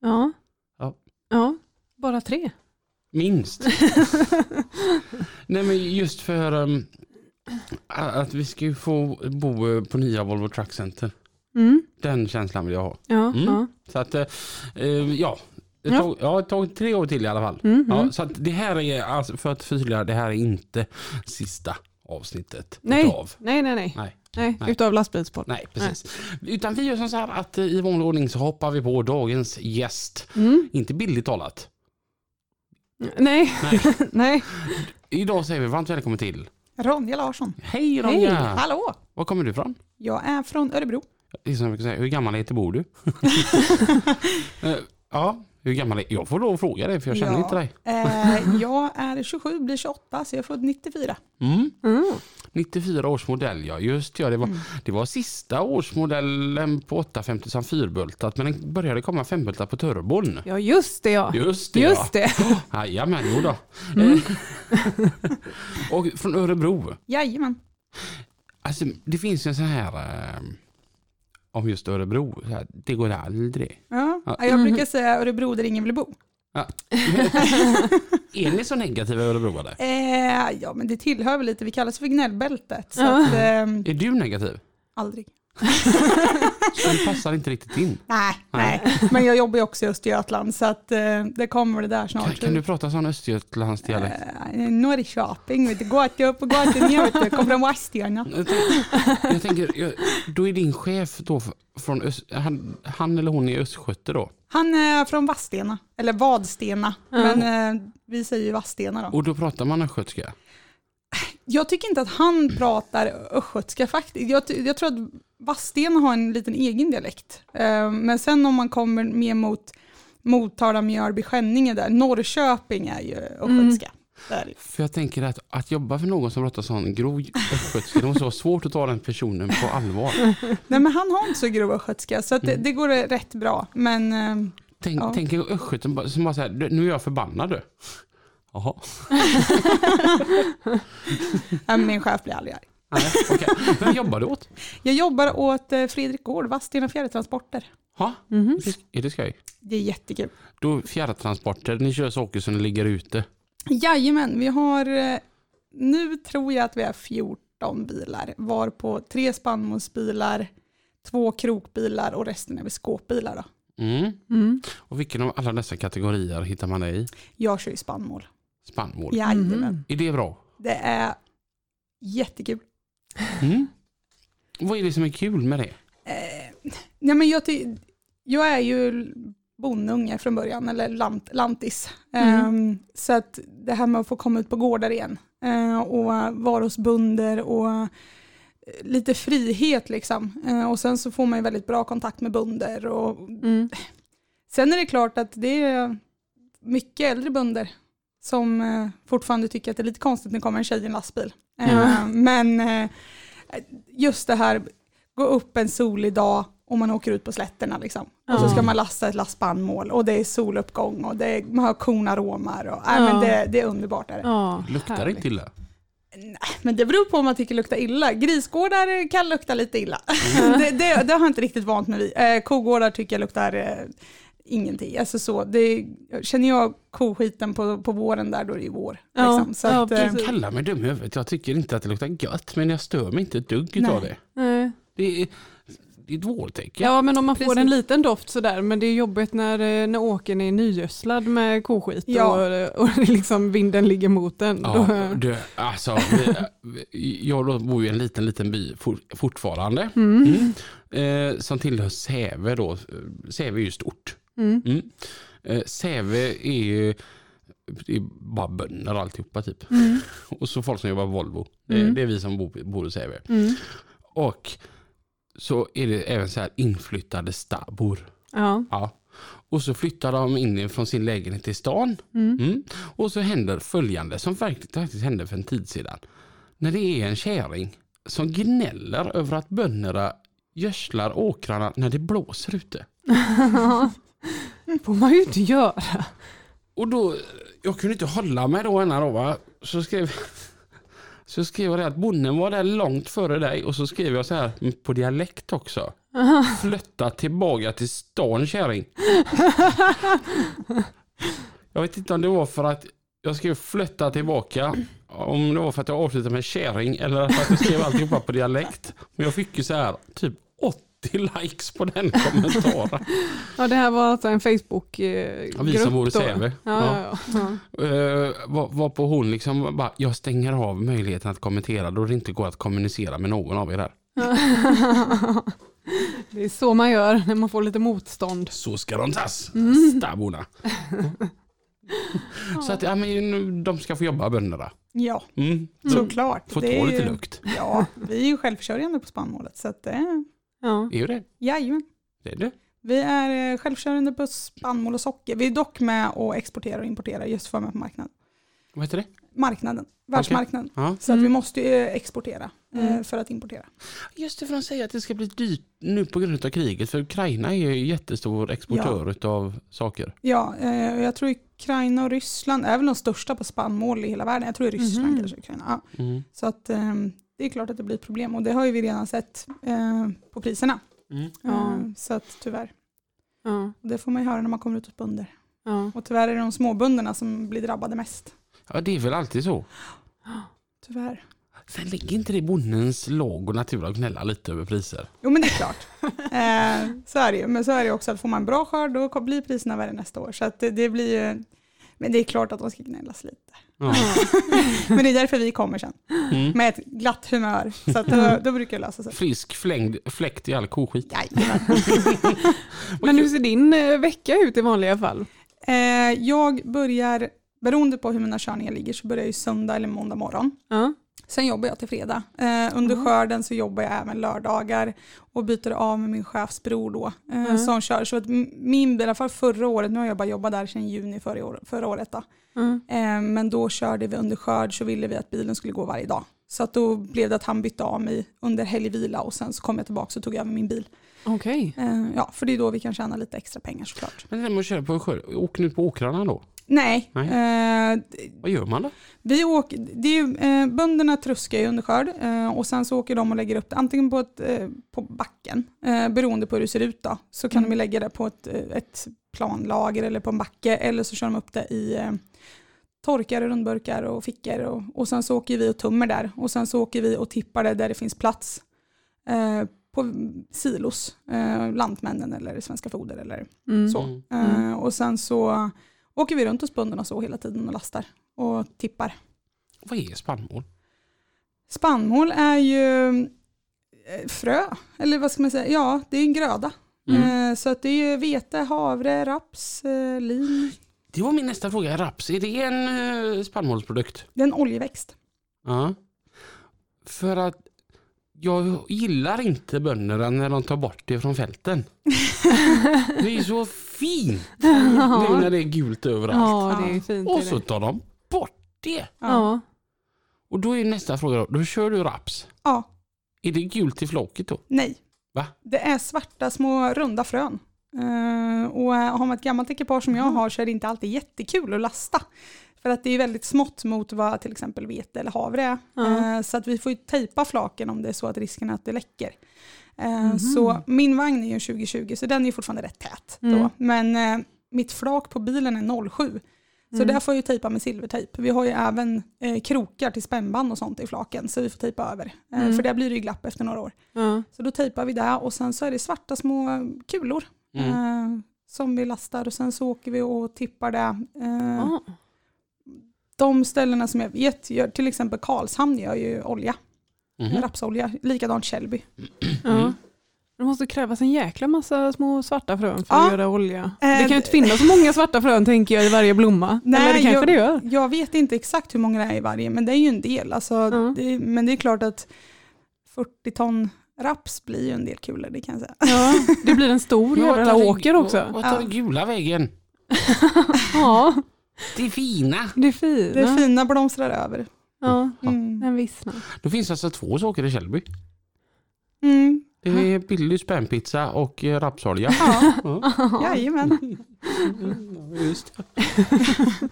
S2: Ja.
S1: Ja.
S2: ja, bara tre.
S1: Minst. Nej men just för um, att vi ska ju få bo eh, på nya Volvo Truck Center.
S2: Mm.
S1: Den känslan vill jag ha.
S2: Ja,
S1: Mm.
S2: ja.
S1: Så att, eh, eh, ja. Det
S2: Ja.
S1: tog, ja, det tog tre år till i alla fall.
S2: Mm,
S1: Ja,
S2: mm.
S1: så att det här är, alltså, för att förtydliga, det här är inte sista avsnittet
S2: Nej.
S1: utav.
S2: nej, nej, nej.
S1: Nej.
S2: nej.
S1: Nej.
S2: Utav lastbilspodd.
S1: Nej, precis. Utan vi gör som så här att eh, i vanlig ordning så hoppar vi på dagens gäst.
S2: Mm.
S1: Inte billigt talat.
S2: Nej.
S1: Nej.
S2: nej.
S1: Idag säger vi varmt välkommen till.
S6: Ronja Larsson.
S1: Hej Ronja!
S6: Hallå!
S1: Var kommer du ifrån?
S6: Jag är från Örebro.
S1: Det är som jag brukar säga, hur gammal heter bor du? Eh, ja, hur gammal är Jag får lov att fråga dig för jag känner
S6: Ja.
S1: inte dig.
S6: Eh, jag är 27, blir 28, så jag är född 94.
S1: Mm.
S2: Mm.
S1: 94 års modell ja, just ja. Det var, det var sista årsmodellen på 850 som fyrbultat men den började komma fembultat på turbon.
S2: Ja, just det ja.
S1: Just det
S2: Just det.
S1: ja. Jajamän, jo då. Eh, och från Örebro.
S6: Jajamän.
S1: Alltså det finns en sån här eh, om just Örebro. Så här, det går aldrig.
S6: Ja.
S1: Ja.
S6: Jag brukar säga Örebro där ingen vill bo.
S1: Ja. är ni så negativa i Örebro eller?
S6: Eh, ja, men det tillhör väl lite, vi kallas för gnällbältet. Så att, eh,
S1: Är du negativ?
S6: aldrig.
S1: Så du passar inte riktigt in.
S6: Nej, nej, men jag jobbar ju också i Östergötland så att eh, det kommer det där
S1: Kan,
S6: snart.
S1: kan du prata sån Östergötlandsdialekt?
S6: Eh, Norrköping, vet du, gata upp och gata ner, vet du, kommer från Vadstena.
S1: Jag tänker, jag tänker, jag- då är din chef då från Öst, han, han eller hon är östgöte då?
S6: Han är från Vadstena, eller Vadstena, men eh, vi säger ju Vadstena då.
S1: Och då pratar man östgötska?
S6: Jag tycker inte att han pratar östgötska faktiskt. Jag, jag tror att Vadstena har en liten egen dialekt. Eh, men sen om man kommer mer mot Motala, Mjölby, Skänninge där, Norrköping är ju östgötska. Där.
S1: För jag tänker att, att jobba för någon som pratar sån grov östgötska, det måste vara svårt att ta den personen på allvar.
S6: Nej men han har inte så grov östgötska så det, det går rätt bra. Men eh,
S1: Tänk,
S6: Ja.
S1: tänk en östgöte bara- som bara säger, nu är jag förbannad du. Jaha,
S6: min chef blir aldrig arg.
S1: nej, okej. Vem jobbar du åt?
S6: Jag jobbar åt eh, Fredrik Gård, Vadstena Fjärrtransporter.
S1: Ha?
S2: Mhm.
S1: Är det- Är det skoj?
S6: Det är jättekul.
S1: Då fjärrtransporter, ni kör saker som ligger ute.
S6: Jajamän, vi har, eh, nu tror jag att vi har 14 bilar, var på tre spannmålsbilar, två krokbilar och resten är väl skåpbilar. Då.
S1: Mm.
S2: Mm.
S1: Och vilken av alla dessa kategorier hittar man det i?
S6: Jag kör ju spannmål.
S1: Spannmål.
S6: Jajamän.
S1: Är det bra?
S6: Det är jättekul.
S1: Mm. Vad är det som är kul med det?
S6: Eh, nej men jag, ty- jag är ju bondunge från början, eller lant, lantis.
S2: Mm.
S6: Eh, så att det här med att få komma ut på gårdar igen eh, och vara hos bunder och eh, lite frihet liksom. Eh, och sen så får man ju väldigt bra kontakt med bunder. Och
S2: Mm.
S6: sen är det klart att det är mycket äldre bunder som eh, fortfarande tycker att det är lite konstigt när det kommer en tjej i en lastbil. Eh,
S2: Ja.
S6: Men eh, just det här, gå upp en solig dag och man åker ut på slätterna liksom. Och så ska man lasta ett last spannmål och det är soluppgång och det är, man har kornaromer och äh,
S2: Ja.
S6: men det, det är underbart. Är det.
S2: Ja,
S1: Luktar det inte illa?
S6: Men det beror på om man tycker luktar illa. Grisgårdar kan lukta lite illa. det, det, det har jag inte riktigt vant mig vid. Eh, kogårdar tycker jag luktar eh, ingenting. Alltså så, det, känner jag koskiten på, på våren där, då är det ju vår.
S2: Ja,
S6: Liksom. Så
S2: ja,
S6: att, eh,
S2: precis.
S1: Kalla mig dum i huvudet. Jag tycker inte att det luktar gött men jag stör mig inte ett dugg
S6: Nej.
S1: av det.
S2: Nej.
S1: Det är, det är ett vårtecken.
S2: Ja men om man får
S6: Precis.
S2: en liten doft sådär men det är jobbigt när, eh, när åkern är nygödslad med koskit
S6: Ja.
S2: och, och liksom vinden ligger mot den.
S1: Ja,
S2: Då,
S1: du, alltså, vi, jag då bor ju i en liten, liten by for, fortfarande.
S2: mm.
S1: Mm. Eh, som tillhör Säve då. Säve är ju stort.
S2: Mm.
S1: Mm. Eh, Säve är ju det är bara bönder alltihopa typ.
S2: Mm.
S1: Och så folk som jobbar på Volvo. Det, är-
S2: Mm.
S1: det är vi som bor, bor i Säve.
S2: Mm.
S1: Och så är det även så här inflyttade stabor.
S2: Ja.
S1: Ja. Och så flyttar de in från sin lägenhet till stan.
S2: Mm.
S1: Och så händer följande som faktiskt, faktiskt hände för en tid sedan. När det är en käring som gnäller över att bönderna gödslar åkrarna när det blåser ute.
S2: får man ju inte göra.
S1: Och då, jag kunde inte hålla mig då ena då va. Så skrev, så skrev jag det att bonden var där långt före dig och så skrev jag så här på dialekt också. Flytta tillbaka till stan kärring. Jag vet inte om det var för att jag skrev flytta tillbaka. Om det var för att jag avslutade med kärring eller för att jag skrev alltihopa på dialekt. Men jag fick ju så här typ 80 likes på den kommentaren.
S2: Ja det här var alltså en Facebook-grupp.
S1: Ja, vi som bor i Säve.
S2: Ja, ja, ja. ja.
S1: Uh, var, på hon liksom bara, jag stänger av möjligheten att kommentera då det inte går att kommunicera med någon av er här.
S2: Det är så man gör när man får lite motstånd.
S1: Så ska de tas,
S2: Mm.
S1: stabborna. Så att ja, men, de ska få jobba bönderna.
S6: ja,
S1: Mm.
S6: såklart.
S1: Får
S6: Det
S1: ta
S6: är
S1: lite lukt.
S6: Ja, vi är ju självförsörjande på spannmålet. Så att, eh,
S2: Ja.
S1: Det är ju det.
S6: jajamän.
S1: det, är det.
S6: Vi är eh, självförsörjande på spannmål och socker. Vi är dock med och exporterar och importerar just för med på marknaden.
S1: Vad heter det?
S6: Marknaden, världsmarknaden.
S1: Ja.
S6: Så att vi måste ju eh, exportera eh,
S2: Mm.
S6: för att importera.
S1: Just det, för de säger att det ska bli dyrt nu på grund av kriget. För Ukraina är ju jättestor exportör av saker.
S6: Ja, jag tror Ukraina och Ryssland är väl de största på spannmål i hela världen. Jag tror det är Ryssland
S2: Mhm.
S6: kanske. Ukraina. Ja.
S1: Mm.
S6: Så att eh, det är klart att det blir problem och det har ju vi redan sett eh, på priserna.
S1: Mm.
S2: Ja.
S6: Eh, så att tyvärr.
S2: Ja.
S6: Det får man ju höra när man kommer ut hos bönder.
S2: Ja.
S6: Och tyvärr är det de småbönderna som blir drabbade mest.
S1: Ja, det är väl alltid så.
S6: Tyvärr.
S1: Sen ligger inte det i bondens lag och natur att gnälla lite över priser.
S6: Jo men det är klart. eh, så är det ju. Men så är det också att får man bra skörd då blir priserna värre nästa år. Så att det, det blir ju, men det är klart att de ska gnällas lite.
S1: Ja.
S6: Men det är därför vi kommer sen.
S1: Mm.
S6: Med ett glatt humör. Så att då, då brukar det lösa sig.
S1: Frisk flängd, fläkt i all koskit.
S2: Men hur ser din eh, vecka ut i vanliga fall?
S6: Eh, jag börjar, beroende på hur mina körningar ligger, så börjar jag ju söndag eller måndag morgon.
S2: Ja.
S6: Sen jobbar jag till fredag. Eh, under
S2: Mm.
S6: skörden så jobbar jag även lördagar och byter av med min chefsbror då eh,
S2: Mm.
S6: som kör. Så att min, i alla fall förra året, nu har jag bara jobbat där sedan juni förra, år, förra året då.
S2: Mm.
S6: Eh, men då körde vi under skörd så ville vi att bilen skulle gå varje dag. Så att då blev det att han bytte av mig under helgvila och sen så kom jag tillbaka och tog över min bil.
S2: Okej.
S6: Eh, ja, för det är då vi kan tjäna lite extra pengar såklart.
S1: Men det där med att köra på skörd, åk nu på åkrarna då.
S6: Nej,
S1: Nej.
S6: Eh,
S1: Vad gör man då?
S6: Vi åker, det är ju, eh, bönderna truskar ju under skörd eh, och sen så åker de och lägger upp det antingen på, ett, eh, på backen, eh, beroende på hur det ser ut då, så kan
S2: Mm.
S6: de lägga det på ett, eh, ett planlager eller på en backe eller så kör de upp det i eh, torkar, rundburkar och fickor och, och sen så åker vi och tummer där och sen så åker vi och tippar det där det finns plats eh, på silos, eh, Lantmännen eller Svenska Foder eller
S2: Mm.
S6: så.
S1: Mm.
S6: Eh, och sen så åker vi runt hos bönderna så hela tiden och lastar och tippar.
S1: Vad är spannmål?
S6: Spannmål är ju eh, frö, eller vad ska man säga, ja det är en gröda.
S1: Mm.
S6: Eh, Så att det är ju vete, havre, raps, eh, lin.
S1: Det var min nästa fråga. Raps, är det en spannmålsprodukt?
S6: Det är en oljeväxt.
S1: Ja. För att jag gillar inte bönderna när de tar bort det från fälten. Det är så fint nu när det är gult överallt.
S2: Ja, det är fint.
S1: Och så tar de bort det.
S2: Ja.
S1: Och då är nästa fråga, då, då kör du raps.
S6: Ja,
S1: Är det gult i floket då?
S6: nej.
S1: Va?
S6: Det är svarta små runda frön. Eh, och har man ett gammalt ekipage som jag har så är det inte alltid jättekul att lasta. För att det är väldigt smått mot vad till exempel vete eller havre är. Eh, så att vi får ju tejpa flaken om det är så att risken är att det läcker. Eh, Så min vagn är ju en 2020 så den är fortfarande rätt tät. Då.
S2: Mm.
S6: Men eh, mitt flak på bilen är 07. Så
S2: Mm.
S6: där får jag ju tejpa med silvertejp. Vi har ju även eh, krokar till spännband och sånt i flaken så vi får tejpa över. Eh,
S2: Mm.
S6: För där blir det ju glapp efter några år. Så då tejpar vi det och sen så är det svarta små kulor
S1: Mm.
S6: eh, som vi lastar och sen så åker vi och tippar det. Eh,
S2: Ja.
S6: De ställena som jag vet, gör, till exempel Karlshamn gör ju olja,
S1: Mhm.
S6: rapsolja, likadant Källby.
S2: Ja. Det måste krävas en jäkla massa små svarta frön för
S6: Ja.
S2: att göra olja.
S6: Eh,
S2: Det kan ju inte finnas så många svarta frön tänker jag i varje blomma.
S6: Nej,
S2: Eller det kanske
S6: jag-
S2: det gör.
S6: Jag vet inte exakt hur många det är i varje, men det är ju en del. Alltså,
S2: Ja.
S6: det, men det är klart att 40 ton raps blir ju en del kulor, det kan jag säga.
S2: Ja, det blir en stor jävla åker också.
S1: Vad, tar den gula vägen?
S2: Ja,
S1: Det är fina.
S2: det är fint.
S6: Det fina blomstrar över.
S2: Ja,
S6: Mm.
S2: den vissnar.
S1: Då finns alltså två saker i Källby.
S6: Mm.
S1: Det är Billys spännpizza och eh, rapsolja.
S6: Ja,
S1: Ja.
S6: jajamän.
S1: Just det.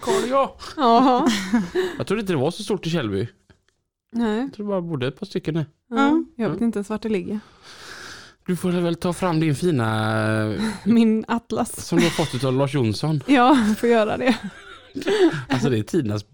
S1: Karl, ja.
S2: Ja,
S1: Jag trodde inte det var så stort i Källby.
S2: nej.
S1: Jag tror bara bodde ett par stycken där.
S2: Ja, jag vet inte ens vart det ligger.
S1: Du får väl ta fram din fina eh,
S2: Min atlas.
S1: som du har fått av Lars Jonsson.
S2: Ja, får göra det.
S1: Alltså det är tidernas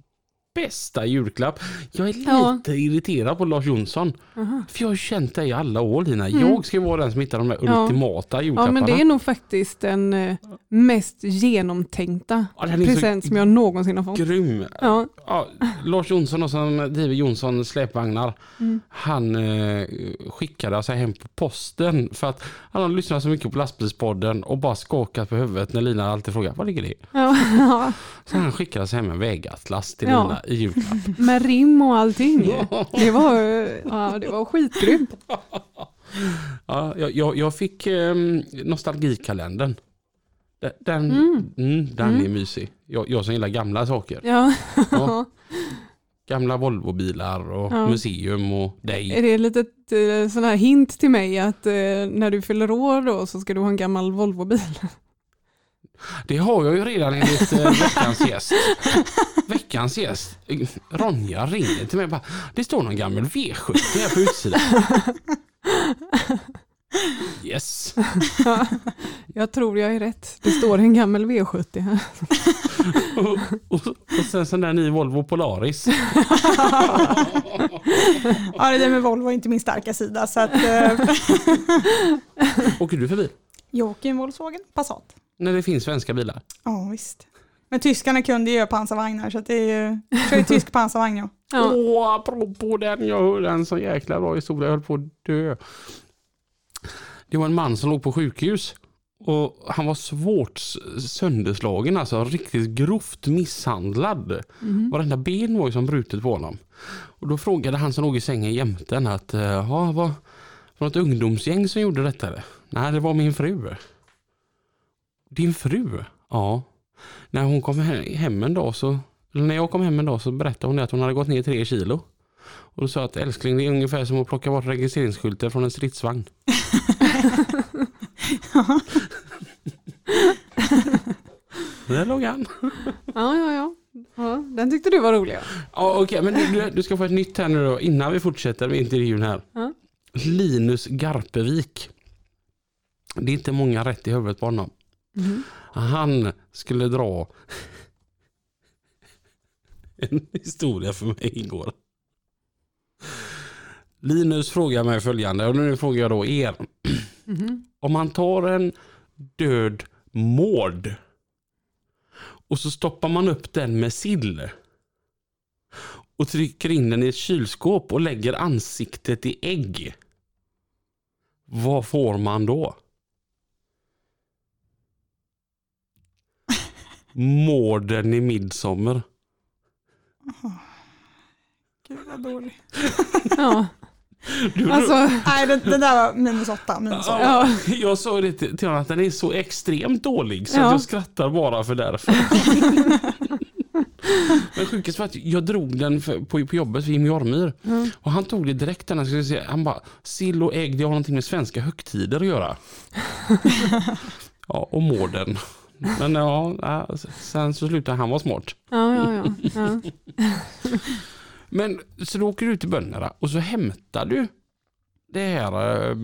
S1: bästa julklapp. Jag är lite
S2: Ja.
S1: irriterad på Lars Jonsson.
S2: Aha.
S1: För jag har känt dig i alla år Lina.
S2: Mm.
S1: Jag ska ju vara den som hittar de där
S2: Ja.
S1: ultimata
S2: Ja,
S1: julklapparna.
S2: men det är nog faktiskt den eh, mest genomtänkta
S1: Ja,
S2: present som jag någonsin har fått.
S1: grym.
S2: Ja,
S1: Ja, Lars Jonsson och som driver Jonsson släpvagnar.
S2: Mm.
S1: Han eh, skickade sig hem på posten för att han har lyssnat så mycket på lastbilspodden och bara skakat på huvudet när Lina alltid frågar var ligger det?
S2: ja, ja.
S1: Så han skickade sig hem en vägatlas till
S2: Ja.
S1: Lina i julklapp.
S2: med rim och allting. Det var, ja, det var skitgrymt.
S1: Ja, jag, jag, fick eh, nostalgikalendern. Den, den,
S2: Mm.
S1: mm, den
S2: Mm.
S1: är mysig. Jag, jag som gillar gamla saker.
S2: Ja.
S1: Ja. Gamla Volvobilar och
S2: Ja.
S1: museum och dig.
S2: Är det ett litet eh, sån här hint till mig att eh, när du fyller år då så ska du ha en gammal Volvobil?
S1: Det har jag ju redan enligt eh, veckans gäst. Veckans gäst, Ronja ringer till mig och bara, det står någon gammal V70 här på utsidan. Yes.
S2: Ja, jag tror jag är rätt. Det står en gammal V70 här.
S1: Och, och, och sen sån där ny Volvo Polaris.
S6: Ja, det där med Volvo är inte min starka sida. Så att, eh,
S1: Åker du förbi?
S6: jag åker en Volkswagen Passat.
S1: När det finns svenska bilar?
S6: Ja, visst. Men tyskarna kunde ju göra pansarvagnar så det är ju, kör ju tysk pansarvagn ja.
S1: Åh, apropå den, jag hörde en så jäkla bra historia, jag höll på att dö. Det var en man som låg på sjukhus och han var svårt sönderslagen, alltså riktigt grovt misshandlad.
S2: Mhm.
S1: Varenda ben var ju som brutet på honom. Och då frågade han som låg i sängen jämte att, eh, ja, vad, var det något ungdomsgäng som gjorde detta? Nej, det var min fru. Din fru? Ja. När hon kom he- hem en dag så, eller när jag kom hem en dag så berättade hon att hon hade gått ner tre kilo. Och då sa jag att älskling det är ungefär som att plocka bort registreringsskyltar från en stridsvagn. Där låg han.
S2: Ja, ja, ja, ja. Den tyckte du var rolig. ja.
S1: Ja, Okej, men du, du ska få ett nytt här nu då innan vi fortsätter med intervjun här.
S2: Ja.
S1: Linus Garpevik. Det är inte många rätt i huvudet på honom.
S2: Mm.
S1: Han skulle dra en historia för mig igår. Linus frågar mig följande och nu frågar jag då er.
S2: Mm.
S1: Om man tar en död mård och så stoppar man upp den med sill. och trycker in den i ett kylskåp och lägger ansiktet i ägg. Vad får man då? Morden i midsommar.
S6: Gud vad dålig.
S2: Ja.
S1: Du,
S2: Alltså,
S6: Nej, den, den där var minus åtta. Minus åtta.
S1: ja, jag sa det till till honom att den är så extremt dålig så
S2: Ja.
S1: jag skrattar bara för därför. Men sjukast var att jag drog den för, på, på jobbet för Jimmy Ormyr.
S2: Mm.
S1: Och han tog det direkt när han skulle se. Han bara, sill och ägg det har någonting med svenska högtider att göra. ja, och morden. Men ja, sen så slutade han vara smart.
S2: ja, ja, ja. ja.
S1: Men så då åker du till bönderna och så hämtar du det här eh,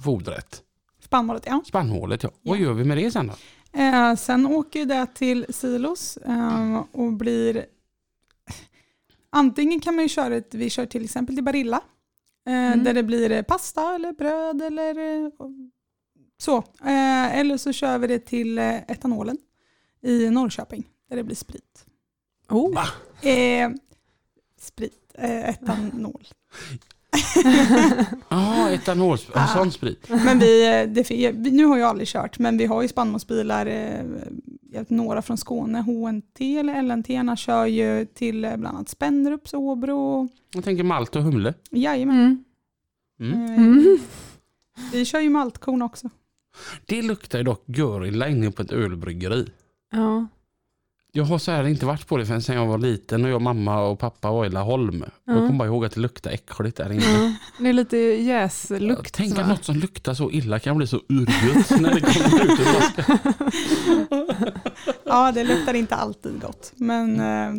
S1: fodret,
S6: Spannmålet, ja.
S1: spannmålet. Ja. Vad gör vi med det sen då?
S6: Eh, sen åker det till silos eh, och blir... Antingen kan man ju köra ett, vi kör till exempel till Barilla, eh,
S2: Mm.
S6: där det blir pasta eller bröd eller eh, så. Eh, eller så kör vi det till eh, etanolen i Norrköping, där det blir sprit.
S2: Oh.
S6: Eh, sprit, eh, etanol.
S1: Ja, etanol,
S6: Ah.
S1: sån sprit.
S6: Men vi, eh, det, nu har jag aldrig kört, men vi har ju spannmålsbilar, eh, vet, några från Skåne, HNT eller LNT, kör ju till bland annat Spänderups, Åbro.
S1: Jag tänker malt och humle.
S6: Jajamän.
S2: Mm.
S1: Mm.
S2: Mm.
S6: Vi kör ju maltkorn också.
S1: Det luktar ju dock görilla inne på ett ölbryggeri.
S2: Ja.
S1: Jag har så här inte varit på det förrän sen jag var liten och jag, mamma och pappa var i Laholm. Och Jag
S2: Mm.
S1: kommer bara ihåg att det luktade äckligt där inne.
S2: Ja. Det är lite jäslukt.
S1: Tänk
S2: va?
S1: att något som luktar så illa kan bli så urgött när det kommer ut ur.
S6: Ja, det luktar inte alltid gott, men eh,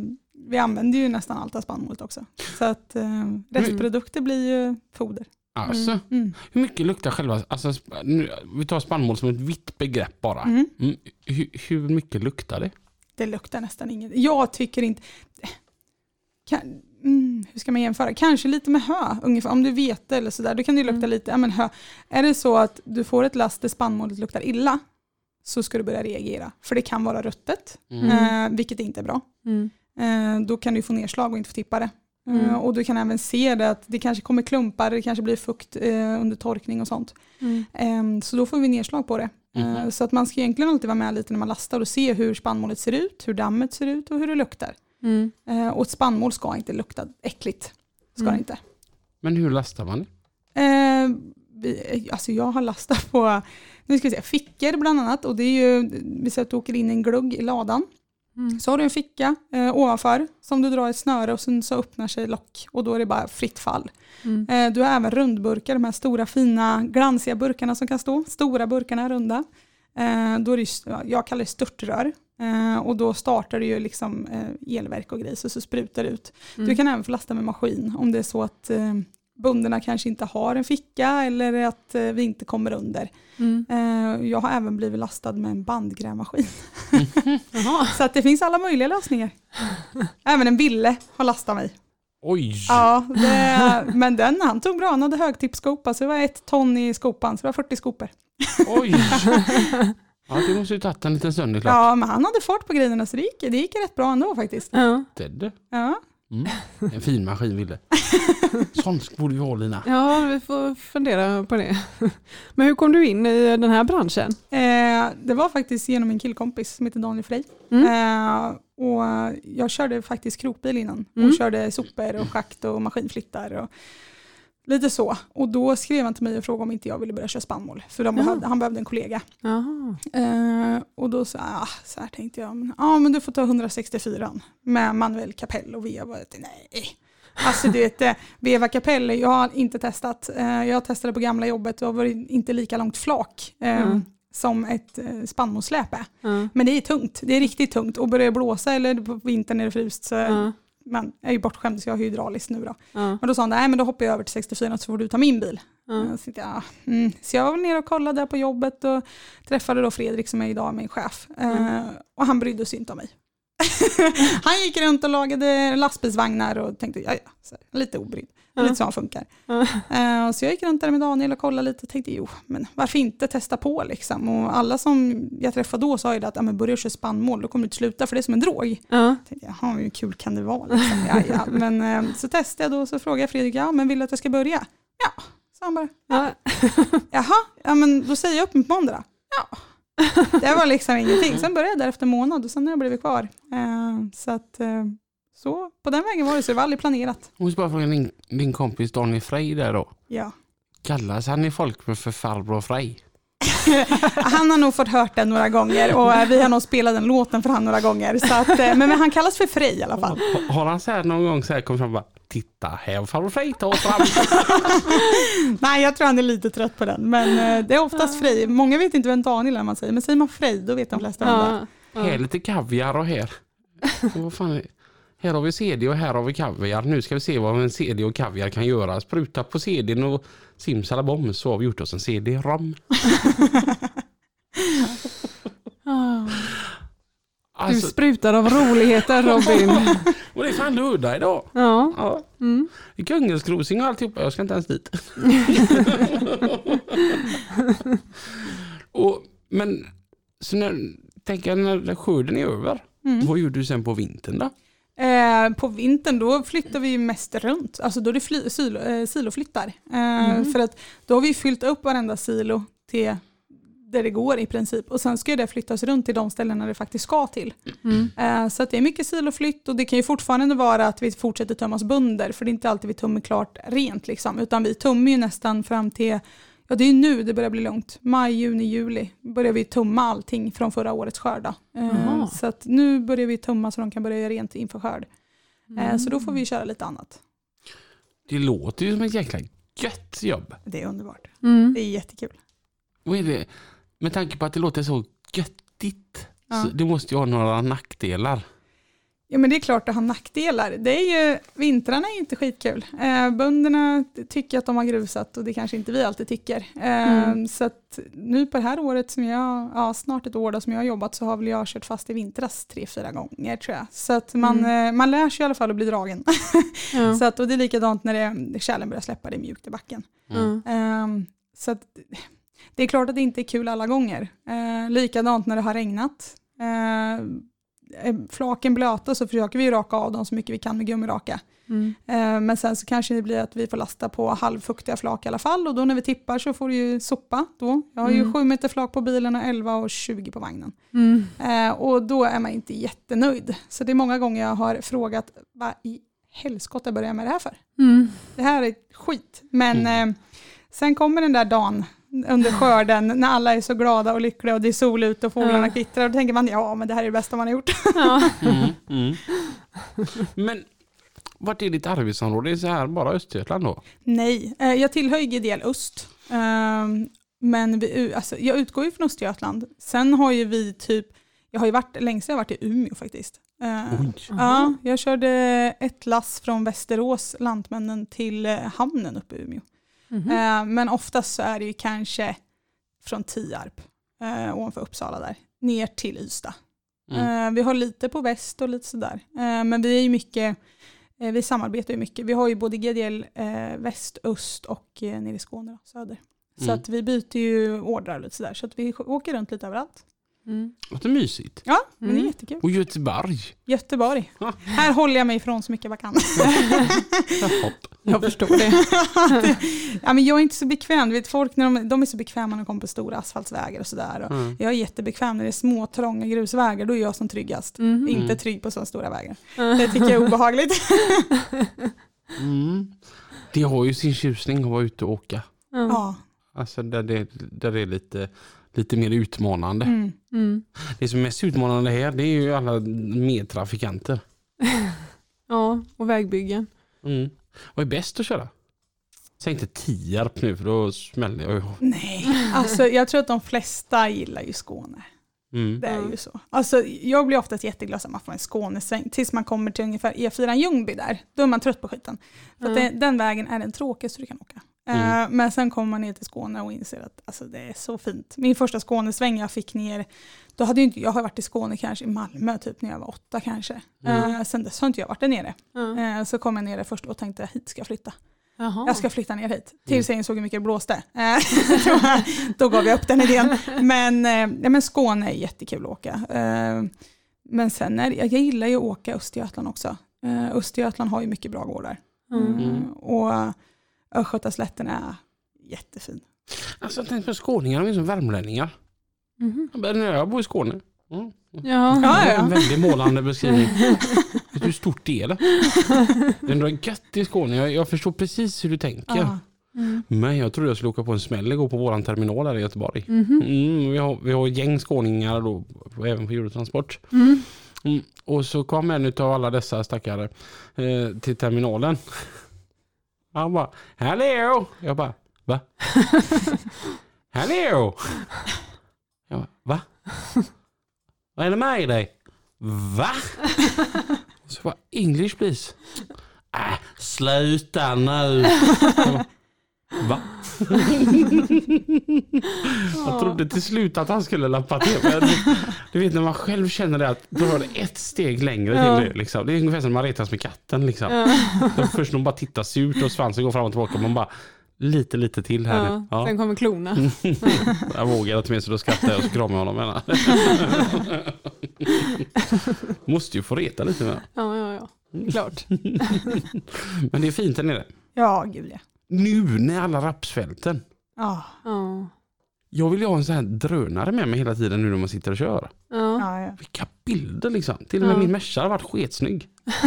S6: vi använder ju nästan allt av spannmålet också. Så att eh, restprodukter blir ju foder.
S1: Alltså,
S6: Mm.
S1: hur mycket luktar själva, alltså, nu, vi tar spannmål som ett vitt begrepp bara.
S6: Mm.
S1: Mm, hur, hur mycket luktar det?
S6: Det luktar nästan inget. Jag tycker inte... Kan, mm, hur ska man jämföra? Kanske lite med hö, ungefär. Om du vet det eller sådär, då kan det lukta
S2: Mm.
S6: lite, ja men hö. Är det så att du får ett last där spannmålet luktar illa, så ska du börja reagera. För det kan vara ruttet,
S1: Mm.
S6: eh, vilket inte är bra.
S2: Mm.
S6: Eh, då kan du få nedslag och inte få tippa det. Eh,
S2: Mm.
S6: och du kan även se det att det kanske kommer klumpar, det kanske blir fukt eh, under torkning och sånt.
S2: Mm.
S6: Eh, så då får vi nedslag på det. Eh,
S1: Mhm.
S6: Så att man ska egentligen alltid vara med lite när man lastar och se hur spannmålet ser ut, hur dammet ser ut och hur det luktar.
S2: Mm.
S6: Eh, och ett spannmål ska inte lukta äckligt. Ska
S2: Mm.
S6: det inte.
S1: Men hur lastar man?
S6: Eh, vi, alltså jag har lastat på nu ska vi se, fickor bland annat. Och det är ju, vi säger att du åker in en glugg i ladan.
S2: Mm.
S6: Så har du en ficka eh, ovanför som du drar ett snöre och sen så öppnar sig lock och då är det bara fritt fall.
S2: Mm.
S6: Eh, du har även rundburkar, de här stora fina glansiga burkarna som kan stå. Stora burkarna runda. Eh, då är det, jag kallar det störtrör. Eh, och då startar det ju liksom eh, elverk och grejer så, så sprutar det ut.
S2: Mm.
S6: Du kan även få lasta med maskin om det är så att bundarna kanske inte har en ficka eller att eh, vi inte kommer under.
S2: Mm.
S6: Eh, jag har även blivit lastad med en bandgrävmaskin.
S2: Jaha.
S6: Så att det finns alla möjliga lösningar. Även en Ville har lastat mig.
S1: Oj!
S6: Ja, det, men den, han tog bra. Han hade högtippskopa, så det var ett ton i skopan, så det var 40 skopor.
S1: Oj! Ja, det måste ju tagit en liten stund det.
S6: Ja, men han hade fart på grejerna, så det gick, det gick rätt bra ändå faktiskt.
S2: Ja.
S1: Ted.
S6: Ja.
S1: Mm. En fin maskin Ville. Sån borde vi ha Lina.
S2: ja, vi får fundera på det. Men hur kom du in i den här branschen?
S6: Eh, det var faktiskt genom en killkompis som heter Daniel Frey.
S2: Mm.
S6: Eh, och jag körde faktiskt krokbil innan
S2: Mm.
S6: och körde sopor och schakt och maskinflyttar och lite så. Och då skrev han till mig och frågade om inte jag ville börja köra spannmål, för de behövde, han behövde en kollega. Eh, och då sa jag, ah, så här tänkte jag, men, ja men du får ta 164 med manuell kapell och veva. Nej. Alltså du vet, eh, veva kapell, jag har inte testat. Eh, jag testade på gamla jobbet och var inte lika långt flak eh,
S2: Mm.
S6: som ett eh, spannmålssläp.
S2: Ja.
S6: Men det är tungt, det är riktigt tungt. Och börjar det blåsa eller på vintern är det fryst så
S2: Ja.
S6: Men jag är ju bortskämd så jag har hydrauliskt nu då.
S2: Ja.
S6: Men då sa han, nej men då hoppar jag över till 64 så får du ta min bil.
S2: Ja.
S6: Så, tänkte jag, ah, mm. så jag var nere och kollade där på jobbet och träffade då Fredrik som är idag min chef.
S2: Mm.
S6: Eh, och han brydde sig inte om mig. han gick runt och lagade lastbilsvagnar och tänkte, ja, ja, så lite obrydd. Det är lite så han funkar. Eh, så jag gick runt där med Daniel och kollade lite och tänkte jo, men varför inte testa på liksom. Och alla som jag träffade då sa ju att ja, men börja köra spannmål, då kommer du inte sluta för det är som en drog.
S2: Ja.
S6: Jag tänkte, jaha, hur kul kan det vara? Liksom. Ja, ja. Men eh, så testade jag då och så frågade jag Fredrik, ja men vill du att jag ska börja? Ja, så han bara,
S2: Ja.
S6: jaha, ja men då säger jag upp mig på måndag. Ja, det var liksom ingenting. Sen började jag där efter en månad och sen har jag blivit kvar. Eh, så att, så på den vägen var det, så det var aldrig planerat.
S1: Jag måste bara fråga din, din kompis Daniel Frey där då.
S6: Ja.
S1: Kallas han i folk för farbror Frey?
S6: Han har nog fått hört den några gånger och eh, vi har nog spelat den låten för han några gånger. Så att, eh, men, men han kallas för Frej i alla fall.
S1: Ha- Har han så här någon gång så här kommit fram och bara Titta här farbror Frey, ta oss fram.
S6: Nej, jag tror han är lite trött på den. Men eh, det är oftast Frej. Många vet inte vem Daniel är när man säger, men säger man Frej då vet de flesta vem det är.
S1: Här är lite kaviar och här. Och vad fan är det? Här har vi CD och här har vi kaviar. Nu ska vi se vad en CD och kaviar kan göra. Spruta på CDn och simsalabom så har vi gjort oss en CD-rom.
S2: Du
S1: Alltså,
S2: sprutar av roligheter Robin.
S1: och det är fan lördag idag.
S2: Ja.
S1: Ja.
S2: Mm.
S1: Kungälvscruising och alltihopa. Jag ska inte ens dit. och, men så när, tänker jag när skörden är över.
S6: Mm.
S1: Vad gör du sen på vintern då?
S6: Eh, på vintern då flyttar vi mest runt, alltså då är det fly, silo, eh, siloflyttar. Eh, För att då har vi fyllt upp varenda silo till där det går i princip och sen ska det flyttas runt till de ställena det faktiskt ska till.
S2: Mm.
S6: Eh, så det är mycket siloflytt och det kan ju fortfarande vara att vi fortsätter tömma oss bunder för det är inte alltid vi tömmer klart rent liksom utan vi tömmer ju nästan fram till Ja det är nu det börjar bli långt. Maj, juni, juli börjar vi tumma allting från förra årets skörd. Eh. Så att nu börjar vi tumma så de kan börja göra rent inför skörd. Eh, Så då får vi köra lite annat.
S1: Det låter ju som ett jäkla gött jobb.
S6: Det är underbart.
S2: Mm.
S6: Det är jättekul.
S1: Vad är det? Med tanke på att det låter så göttigt.
S6: Ja.
S1: Så det måste ju ha några nackdelar.
S6: Ja men det är klart det har nackdelar. Det är ju, vintrarna är inte skitkul. Eh, bönderna tycker att de har grusat och det kanske inte vi alltid tycker. Eh,
S2: Mm.
S6: Så att nu på det här året som jag, ja snart ett år då som jag har jobbat så har väl jag kört fast i vintras tre, fyra gånger tror jag. Så att man, eh, man lär sig i alla fall att bli dragen.
S2: Ja.
S6: så att, och det är likadant när det, kärlen börjar släppa, det är mjukt i backen.
S2: Mm.
S6: Ehm, så att, det är klart att det inte är kul alla gånger. Uh, likadant när det har regnat. Eh, är flaken blöta så försöker vi raka av dem så mycket vi kan med gummiraka.
S2: Mm.
S6: Eh, men sen så kanske det blir att vi får lasta på halvfuktiga flak i alla fall och då när vi tippar så får du ju sopa då. Jag har ju
S2: Mm.
S6: 7 meter flak på bilen och 11 och 20 på vagnen.
S2: Mm.
S6: Eh, och då är man inte jättenöjd. Så det är många gånger jag har frågat vad i helskotta börjar jag med det här för?
S2: Mm.
S6: det här är skit. Men eh, sen kommer den där dagen under skörden när alla är så glada och lyckliga och det är sol ute och fåglarna kvittrar och då tänker man ja men det här är det bästa man har gjort.
S2: Ja.
S1: Mm, mm. Men vart är ditt arbetsområde? Är det så här bara Östergötland då?
S6: Nej, eh, jag tillhör ju GDL Öst. Ehm, men vi, alltså, jag utgår ju från Östergötland. Sen har ju vi typ, jag har ju varit, längst jag har varit i Umeå faktiskt. Eh,
S1: Oj.
S6: Ja, jag körde ett lass från Västerås, Lantmännen, till eh, hamnen uppe i Umeå.
S2: Mhm.
S6: Eh, men oftast så är det ju kanske från Tierp, eh, ovanför Uppsala där, ner till Ystad.
S1: Mm.
S6: Eh, vi har lite på väst och lite sådär. Men vi är ju mycket, vi samarbetar ju mycket. Vi har ju både GDL väst, öst och eh, nere i Skåne, söder. Så
S1: Mm.
S6: att vi byter ju ordrar lite sådär. Så att vi åker runt lite överallt.
S2: Mm.
S1: Låter mysigt.
S6: Ja, men det är
S2: Mm.
S6: jättekul.
S1: Och Göteborg.
S6: Göteborg. Här håller jag mig ifrån så mycket jag kan.
S2: Jag förstår det.
S6: ja, men jag är inte så bekväm. Du vet, folk när de, de är så bekväma när de kommer på stora asfaltsvägar och sådär. Och
S1: Mm.
S6: Jag är jättebekväm när det är små trånga grusvägar. Då är jag som tryggast.
S2: Mm.
S6: Inte
S1: Mm.
S6: trygg på så stora vägar. Det tycker jag är obehagligt.
S1: Mm. Det har ju sin tjusning att vara ute och åka.
S2: Ja.
S6: ja.
S1: Alltså där det, där det är lite, lite mer utmanande.
S6: Mm.
S2: Mm.
S1: Det som är mest utmanande här det är ju alla medtrafikanter.
S2: ja, och vägbyggen.
S1: Mm. Vad är bäst att köra? Säg inte Tierp nu för då smäller jag ju.
S6: Nej, alltså jag tror att de flesta gillar ju Skåne.
S1: Mm.
S6: Det är ju så. Alltså, jag blir oftast jätteglad att man får en Skånesväng tills man kommer till ungefär E4 Ljungby där. Då är man trött på skiten. För att
S2: Mm.
S6: det, den vägen är den tråkigaste du kan åka.
S1: Mm.
S6: Eh, men sen kommer man ner till Skåne och inser att alltså, det är så fint. Min första Skånesväng jag fick ner, då hade inte, jag har varit i Skåne kanske i Malmö typ när jag var åtta kanske.
S1: Mm.
S6: Eh, sen dess har inte jag varit där nere. Eh, så kom jag ner först och tänkte hit ska jag flytta.
S2: Jaha.
S6: Jag ska flytta ner hit. Tills jag insåg hur mycket det blåste. Då, då gav jag upp den idén. Men, ja, men Skåne är jättekul att åka. Men sen är, jag gillar ju att åka Östergötland också. Östergötland har ju mycket bra gårdar.
S2: Mm.
S6: Mm. Och Östgötaslätten är jättefin.
S1: Alltså tänk på skåningar, de är som värmlänningar.
S2: Mhm.
S1: Jag bor i Skåne. Mm.
S2: Ja.
S6: Ja, ja.
S1: En väldigt målande beskrivning. Vet du hur stort det är? Det är ändå gött i Skåne. Jag, jag förstår precis hur du tänker.
S6: Ja.
S2: Mm.
S1: Men jag trodde jag skulle åka på en smäll igår på våran terminal här i Göteborg.
S2: Mhm.
S1: Mm, vi, har, vi har gäng skåningar då, även på Eurotransport.
S2: Mm.
S1: Mm, och så kom en av alla dessa stackare eh, till terminalen. Han bara, hallå! Jag bara, va? hallå! Jag bara, va? Vad är det med dig? Va? Och så bara, English please. Äh, sluta nu. Va? Jag trodde till slut att han skulle lappa till. Men du, vet när man själv känner det att då var det ett steg längre
S2: Ja.
S1: till det. Liksom. Det är ungefär som när man retas med katten. Liksom. Först när man bara tittar surt och svansen går fram och tillbaka. Man bara lite lite till här
S2: Ja.
S1: nu. Ja.
S2: Sen kommer klorna.
S1: Jag vågar inte mer så då skrattar jag och så kramar jag honom. Måste ju få reta lite med.
S2: Ja, ja, ja. Klart.
S1: Men det är fint där nere.
S6: Ja, gud ja.
S1: Nu när alla rapsfälten.
S6: Ja,
S2: Ja.
S1: Jag vill ju ha en sån här drönare med mig hela tiden nu när man sitter och kör.
S2: Ja.
S1: Vilka bilder liksom. Till och med min Merca har varit sketsnygg.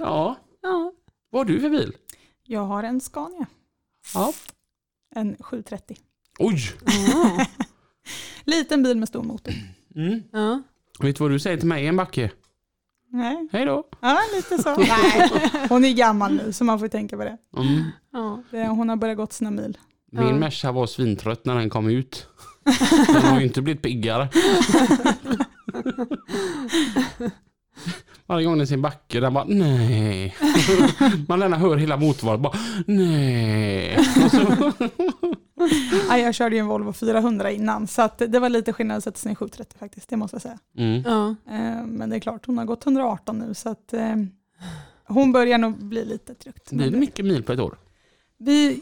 S1: ja,
S2: Ja.
S1: vad har du för bil?
S6: Jag har en Scania.
S1: Ja.
S6: En 730.
S1: Oj!
S6: Liten bil med stor motor.
S1: Mm.
S2: Ja.
S1: Vet du vad du säger till mig i en backe?
S6: Nej,
S1: Hej då.
S6: ja, lite så. Nej, hon är gammal nu så man får tänka på det.
S1: Mm.
S2: Ja.
S6: det hon har börjat gått sina mil.
S1: Min
S2: Ja.
S1: Merca var svintrött när den kom ut. Den har ju inte blivit piggare. Varje gång den ser backe, den bara nej. Man gärna hör hela motorvarvet bara nej. Och så,
S6: Ja, jag körde ju en Volvo 400 innan så att det var lite skillnad att sätta sig i en 730 faktiskt, det måste jag säga.
S1: mm.
S2: Ja.
S6: Eh, Men det är klart, hon har gått 118 nu så att eh, hon börjar nog bli lite tryggt.
S1: Blir det mycket mil på ett år?
S6: Vi,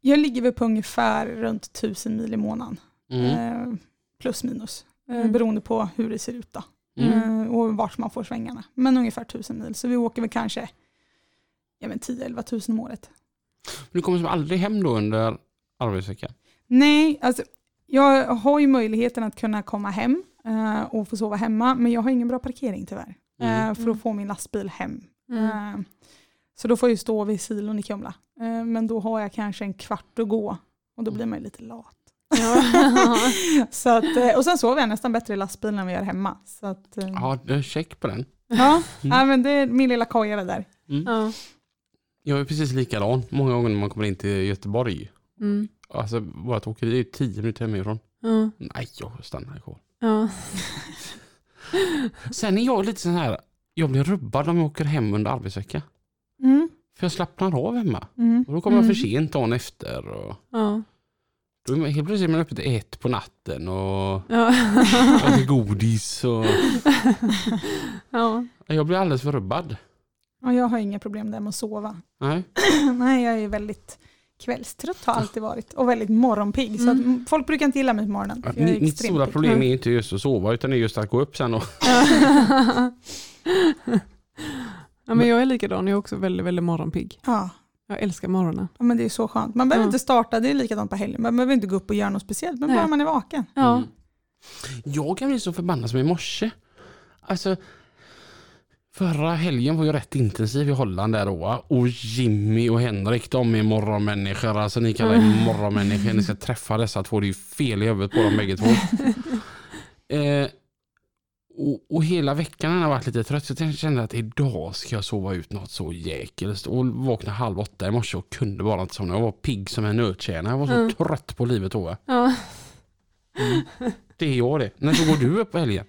S6: jag ligger väl på ungefär runt 1000 mil i månaden.
S1: Mm.
S6: Eh, plus minus.
S2: Mm.
S6: beroende på hur det ser ut då.
S1: Mm.
S6: Och vart man får svängarna. Men ungefär 1000 mil. Så vi åker väl kanske ja, men 10-11 tusen om året.
S1: Du kommer som aldrig hem då under arbetsveckan?
S6: Nej, alltså jag har ju möjligheten att kunna komma hem eh, och få sova hemma. Men jag har ingen bra parkering tyvärr.
S1: Mm.
S6: Eh, för att få min lastbil hem.
S2: Mm.
S6: Eh, så då får jag ju stå vid silon i Kumla. Eh, men då har jag kanske en kvart att gå. Och då blir man ju lite lat. Så att, eh, och sen sover jag nästan bättre i lastbilen än jag gör hemma. Så att, eh,
S1: Ja, är check på den.
S6: ja, ja, men det är min lilla kojare där.
S1: Mm.
S2: Ja.
S1: Jag är precis likadan många gånger när man kommer in till Göteborg.
S2: Mm.
S1: Alltså vårt åkeri är tio minuter hemifrån.
S2: Ja.
S1: Nej, jag stannar kvar.
S2: Ja.
S1: Sen är jag lite sån här, jag blir rubbad om jag åker hem under arbetsvecka.
S6: Mm.
S1: För jag slappnar av hemma.
S6: Mm.
S1: Och då kommer jag
S2: Mm.
S1: för sent dagen efter. Och
S2: Ja.
S1: då är man, helt plötsligt är man uppe till ett på natten och
S2: Ja.
S1: äter godis. Och,
S2: Ja.
S1: jag blir alldeles för rubbad.
S6: Och jag har inga problem där med att sova.
S1: Nej.
S6: Nej, jag är väldigt kvällstrött har alltid varit och väldigt morgonpigg. Så att
S2: Mm.
S6: folk brukar inte gilla mig på morgonen.
S1: Ja, Mitt stora
S6: pigg.
S1: problem är inte just att sova utan det är just att gå upp sen och
S2: ja, men jag är likadan, jag är också väldigt, väldigt morgonpigg.
S6: Ja.
S2: Jag älskar morgonen.
S6: ja, men det är så skönt. Man behöver
S2: Ja.
S6: inte starta, det är likadant på helgen. Man behöver inte gå upp och göra något speciellt, men
S2: Nej.
S6: bara man är vaken.
S2: Ja.
S1: Mm. Jag kan bli så förbannad som i morse. Alltså, förra helgen var ju rätt intensiv i Holland där då. Och Jimmy och Henrik, de är morgonmänniskor. Alltså ni kallar er morgonmänniskor. Ni ska träffa dessa två. Det är ju fel i huvudet på dem bägge två. eh, och, och hela veckan har jag varit lite trött. Så jag kände att idag ska jag sova ut något så jäkelt. Och vaknade halv åtta i morse och kunde bara inte somna. Jag var pigg som en nötkärna. Jag var så
S2: Mm.
S1: trött på livet då.
S2: Ja.
S1: Det är jag det. När så går du upp på helgen?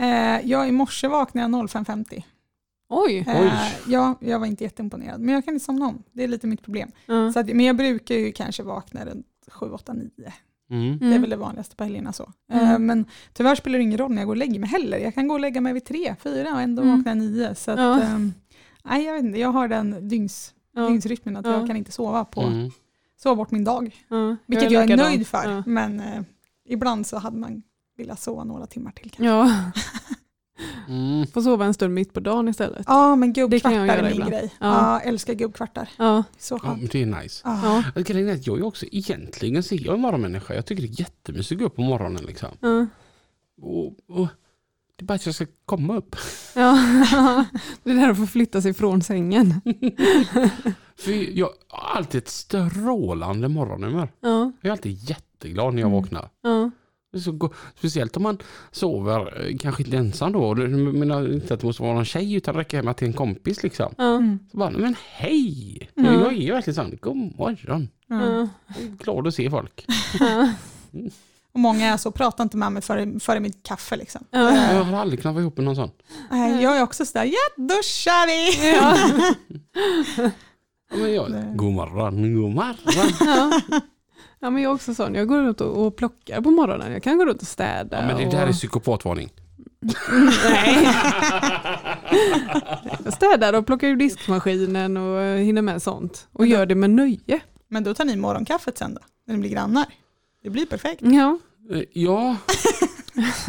S6: Eh, jag, I morse vaknade jag 05.50.
S2: Oj.
S6: Eh, ja, jag var inte jätteimponerad, men jag kan inte somna om. Det är lite mitt problem.
S2: Ja.
S6: Så att, men jag brukar ju kanske vakna runt 7, 8, 9.
S1: Mm.
S6: Det är väl det vanligaste på helgerna så.
S2: Mm.
S6: Eh, men tyvärr spelar det ingen roll när jag går och lägger mig heller. Jag kan gå och lägga mig vid 3, 4 och ändå
S2: Mm.
S6: vakna 9. Så att,
S2: Ja.
S6: ehm, Nej, jag vet inte. Jag har den dygns,
S2: Ja.
S6: dygnsrytmen att
S2: Ja.
S6: jag kan inte sova på
S1: Mm.
S6: sova bort min dag.
S2: Ja,
S6: Vilket jag är,
S2: likadan.
S6: nöjd för.
S2: Ja.
S6: Men eh, ibland så hade man velat sova några timmar till. kanske.
S2: Ja,
S1: Mm.
S2: får sova en stund mitt på dagen istället.
S6: Ja, men
S2: Det kan jag
S6: gubbkvartar är min
S2: ibland.
S6: grej.
S2: Ja.
S6: Ja. älskar gubbkvartar.
S2: Ja,
S6: Så
S1: Ja,
S6: skönt.
S1: men det är nice.
S6: Ja.
S2: ja,
S1: Grejen är att jag är också egentligen så är jag en morgonmänniska. Jag tycker det är jättemysigt att gå upp på morgonen. Liksom.
S2: ja.
S1: Och, och, det är bara att jag ska komma upp.
S2: ja. Det är där att få flytta sig från sängen.
S1: För jag har alltid ett strålande morgonhumör.
S2: Ja,
S1: Jag är alltid jätteglad när jag
S6: Mm.
S1: vaknar.
S2: ja,
S1: är så Speciellt om man sover, eh, kanske inte ensam då. Jag menar inte att det måste vara någon tjej utan räcker hemma till en kompis liksom.
S6: Mm.
S1: Så bara, men hej!
S2: Mm.
S1: Jag är ju verkligen sån, god morgon. Är glad att se folk.
S2: ja.
S6: Och många är så, prata inte med mig före, före mitt kaffe. Liksom.
S2: Ja.
S1: Jag har aldrig kunnat vara ihop med någon sån.
S6: Jag är också sådär, ja då kör vi!
S2: Ja.
S1: Ja, men jag, god morgon, god morgon.
S2: Ja. Ja, men jag är också sån. Jag går runt och, och plockar på morgonen. Jag kan gå runt och städa.
S1: Ja, men det
S2: och...
S1: där är psykopatvarning.
S2: Nej. Jag städar och plockar ur diskmaskinen och hinner med sånt. Och gör det med nöje.
S6: Men då tar ni morgonkaffet sen då, när ni blir grannar. Det blir perfekt.
S2: Ja,
S1: Eh, Ja,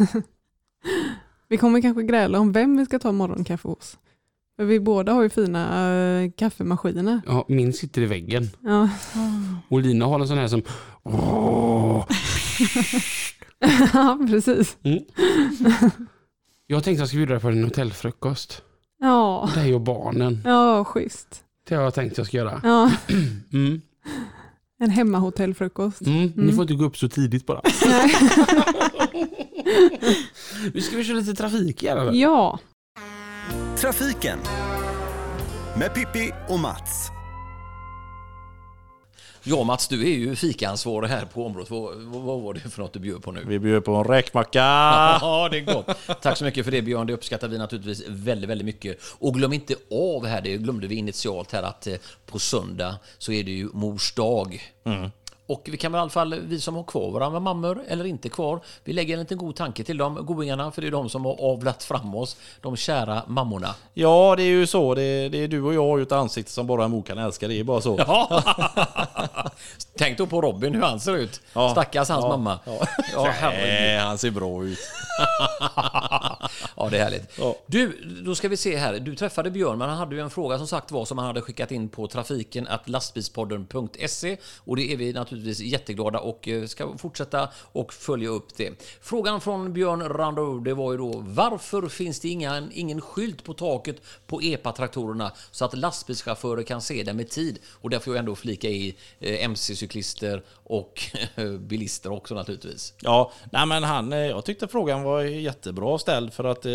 S2: vi kommer kanske gräla om vem vi ska ta morgonkaffe hos. För vi båda har ju fina äh, kaffemaskiner.
S1: ja, min sitter i väggen.
S2: Ja.
S1: Och Lina har en sån här som...
S2: Ja, precis.
S1: Mm. Jag tänkte att jag skulle bjuda dig på en hotellfrukost.
S2: Ja,
S1: Dig och barnen.
S2: ja schysst.
S1: Det har jag tänkt att jag ska göra.
S2: Ja,
S1: Mm.
S2: en hemmahotellfrukost.
S1: Mm. Ni
S2: Mm.
S1: får inte gå upp så tidigt bara.
S2: Nej.
S1: Nu ska vi köra lite trafik igen eller?
S2: Ja,
S3: Trafiken med Pippi och Mats.
S4: Ja Mats, du är ju fikaansvarig här på området. Vad, vad vad var det för något du bjöd på nu?
S5: Vi bjuder på en räkmacka.
S4: Ja, det är gott. Tack så mycket för det Björn, det uppskattar vi naturligtvis väldigt, väldigt mycket. Och glöm inte av här, det glömde vi initialt här, att eh, på söndag så är det ju mors dag. Och vi kan väl i alla fall, vi som har kvar våra mammor eller inte kvar, vi lägger en liten god tanke till dem, godingarna, för det är de som har avlat fram oss, de kära mammorna.
S5: Ja, det är ju så. Det är, det är du och jag har ju ett ansikte som bara en mor kan älska. Det är bara så.
S4: Ja. Tänk då på Robin, hur han ser ut.
S5: Ja.
S4: Stackars hans mamma.
S5: Ja.
S4: Ja.
S5: Nej, han ser bra ut.
S4: ja, det är härligt.
S5: Ja.
S4: Du, då ska vi se här. Du träffade Björn, men han hade ju en fråga som sagt var som han hade skickat in på trafiken att lastbilspodden.se och det är vi naturligtvis jätteglada och eh, ska fortsätta och följa upp det. Frågan från Björn Randou, det var ju då varför finns det inga, ingen skylt på taket på EPA-traktorerna så att lastbilschaufförer kan se dem i tid? Och där får jag ändå flika i eh, MC-cyklister och bilister också naturligtvis.
S5: Ja, nej men han, eh, jag tyckte frågan var jättebra ställd för att eh,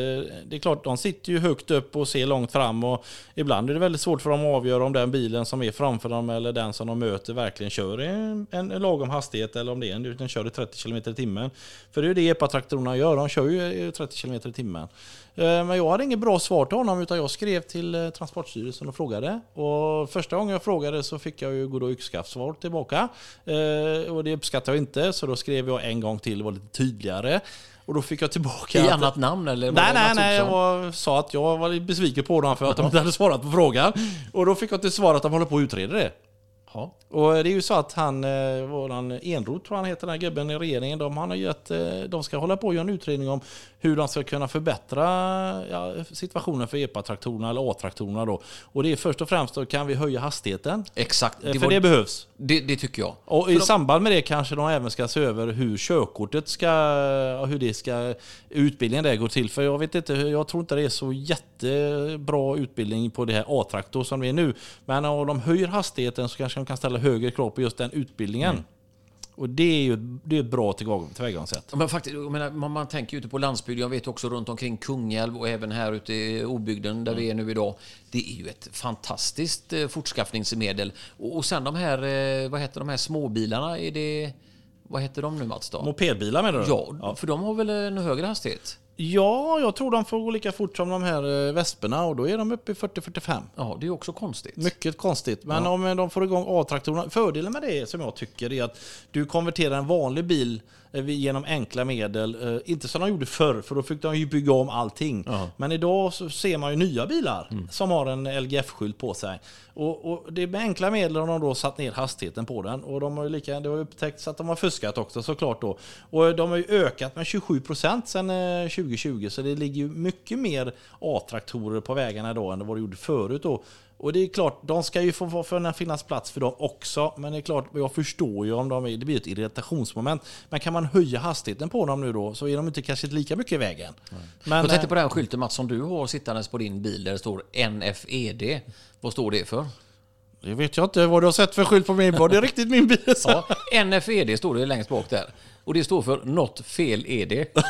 S5: det är klart, de sitter ju högt upp och ser långt fram och ibland är det väldigt svårt för dem att avgöra om den bilen som är framför dem eller den som de möter verkligen kör i en, en lagom hastighet eller om det är en den kör i 30 km i timmen. För det är ju det epatraktorerna gör, de kör ju 30 km i timmen. Eh, Men jag hade inget bra svar till honom utan jag skrev till eh, Transportstyrelsen och frågade. Och första gången jag frågade så fick jag ju god och svar tillbaka. Eh, Och det uppskattade jag inte så då skrev jag en gång till och var lite tydligare. Och då fick jag tillbaka...
S4: I
S5: att-
S4: annat namn eller?
S5: Nej,
S4: det
S5: nej, nej. Jag var, sa att jag var besviken på dem för att de inte hade svarat på frågan. Och då fick jag till svar att de håller på att utreda det.
S4: Ja.
S5: Och det är ju så att han, våran Enroth tror han heter, den här gubben i regeringen, de, han har gett, de ska hålla på och göra en utredning om hur de ska kunna förbättra ja, situationen för EPA-traktorerna eller A-traktorerna då. Och det är först och främst då kan vi höja hastigheten.
S4: Exakt.
S5: Eh,
S4: Det,
S5: för
S4: var,
S5: det
S4: det,
S5: behövs.
S4: det, tycker jag.
S5: Och
S4: För
S5: i
S4: de-
S5: samband med det kanske de även ska se över hur körkortet ska, hur det ska, utbildningen där går till. För jag vet inte, jag tror inte det är så jättebra utbildning på det här A-traktor som det är nu. Men om de höjer hastigheten så kanske de kan ställa högre krav på just den utbildningen. Och det är ju det är ett bra tillväg- tillvägagångssätt.
S4: Ja, Men faktiskt, menar, man, man tänker ju ute på landsbygden, jag vet också runt omkring Kungälv och även här ute i obygden där vi är nu idag. Det är ju ett fantastiskt eh, fortskaffningsmedel. Och, och sen de här, eh, vad heter de här småbilarna? Är det, vad heter de nu Mats? Då?
S5: Mopedbilar menar du?
S4: Ja, för de har väl en högre hastighet?
S5: Ja, jag tror de får gå lika fort som de här eh, vesperna och då är de uppe i 40-45.
S4: Ja, det är också konstigt.
S5: Mycket konstigt. Men om eh, de får igång A-traktorerna. Fördelen med det som jag tycker är att du konverterar en vanlig bil genom enkla medel. Eh, Inte som de gjorde förr, för då fick de ju bygga om allting.
S4: Ja.
S5: Men idag så ser man ju nya bilar som har en LGF-skylt på sig. Och, och det med enkla medel har de då satt ner hastigheten på den. Och de har ju lika, det har upptäckts att de har fuskat också såklart då. Och de har ju ökat med 27% sedan eh, 2020. Så det ligger ju mycket mer A-traktorer på vägarna idag än det var det gjorde förut då. Och det är klart, de ska ju få få finnas plats för dem också. Men det är klart, jag förstår ju om de är, det blir ett irritationsmoment. Men kan man höja hastigheten på dem nu då så är de inte kanske lika mycket i vägen. Men,
S4: Jag tänkte
S5: eh,
S4: på den skylten Mats som du har sittandes på din bil där det står NFED. Vad står det för?
S5: det vet jag inte vad du har sett för skylt på min bil. Det är riktigt min bil.
S4: Ja, NFED står det längst bak där. Och det står för något fel är det.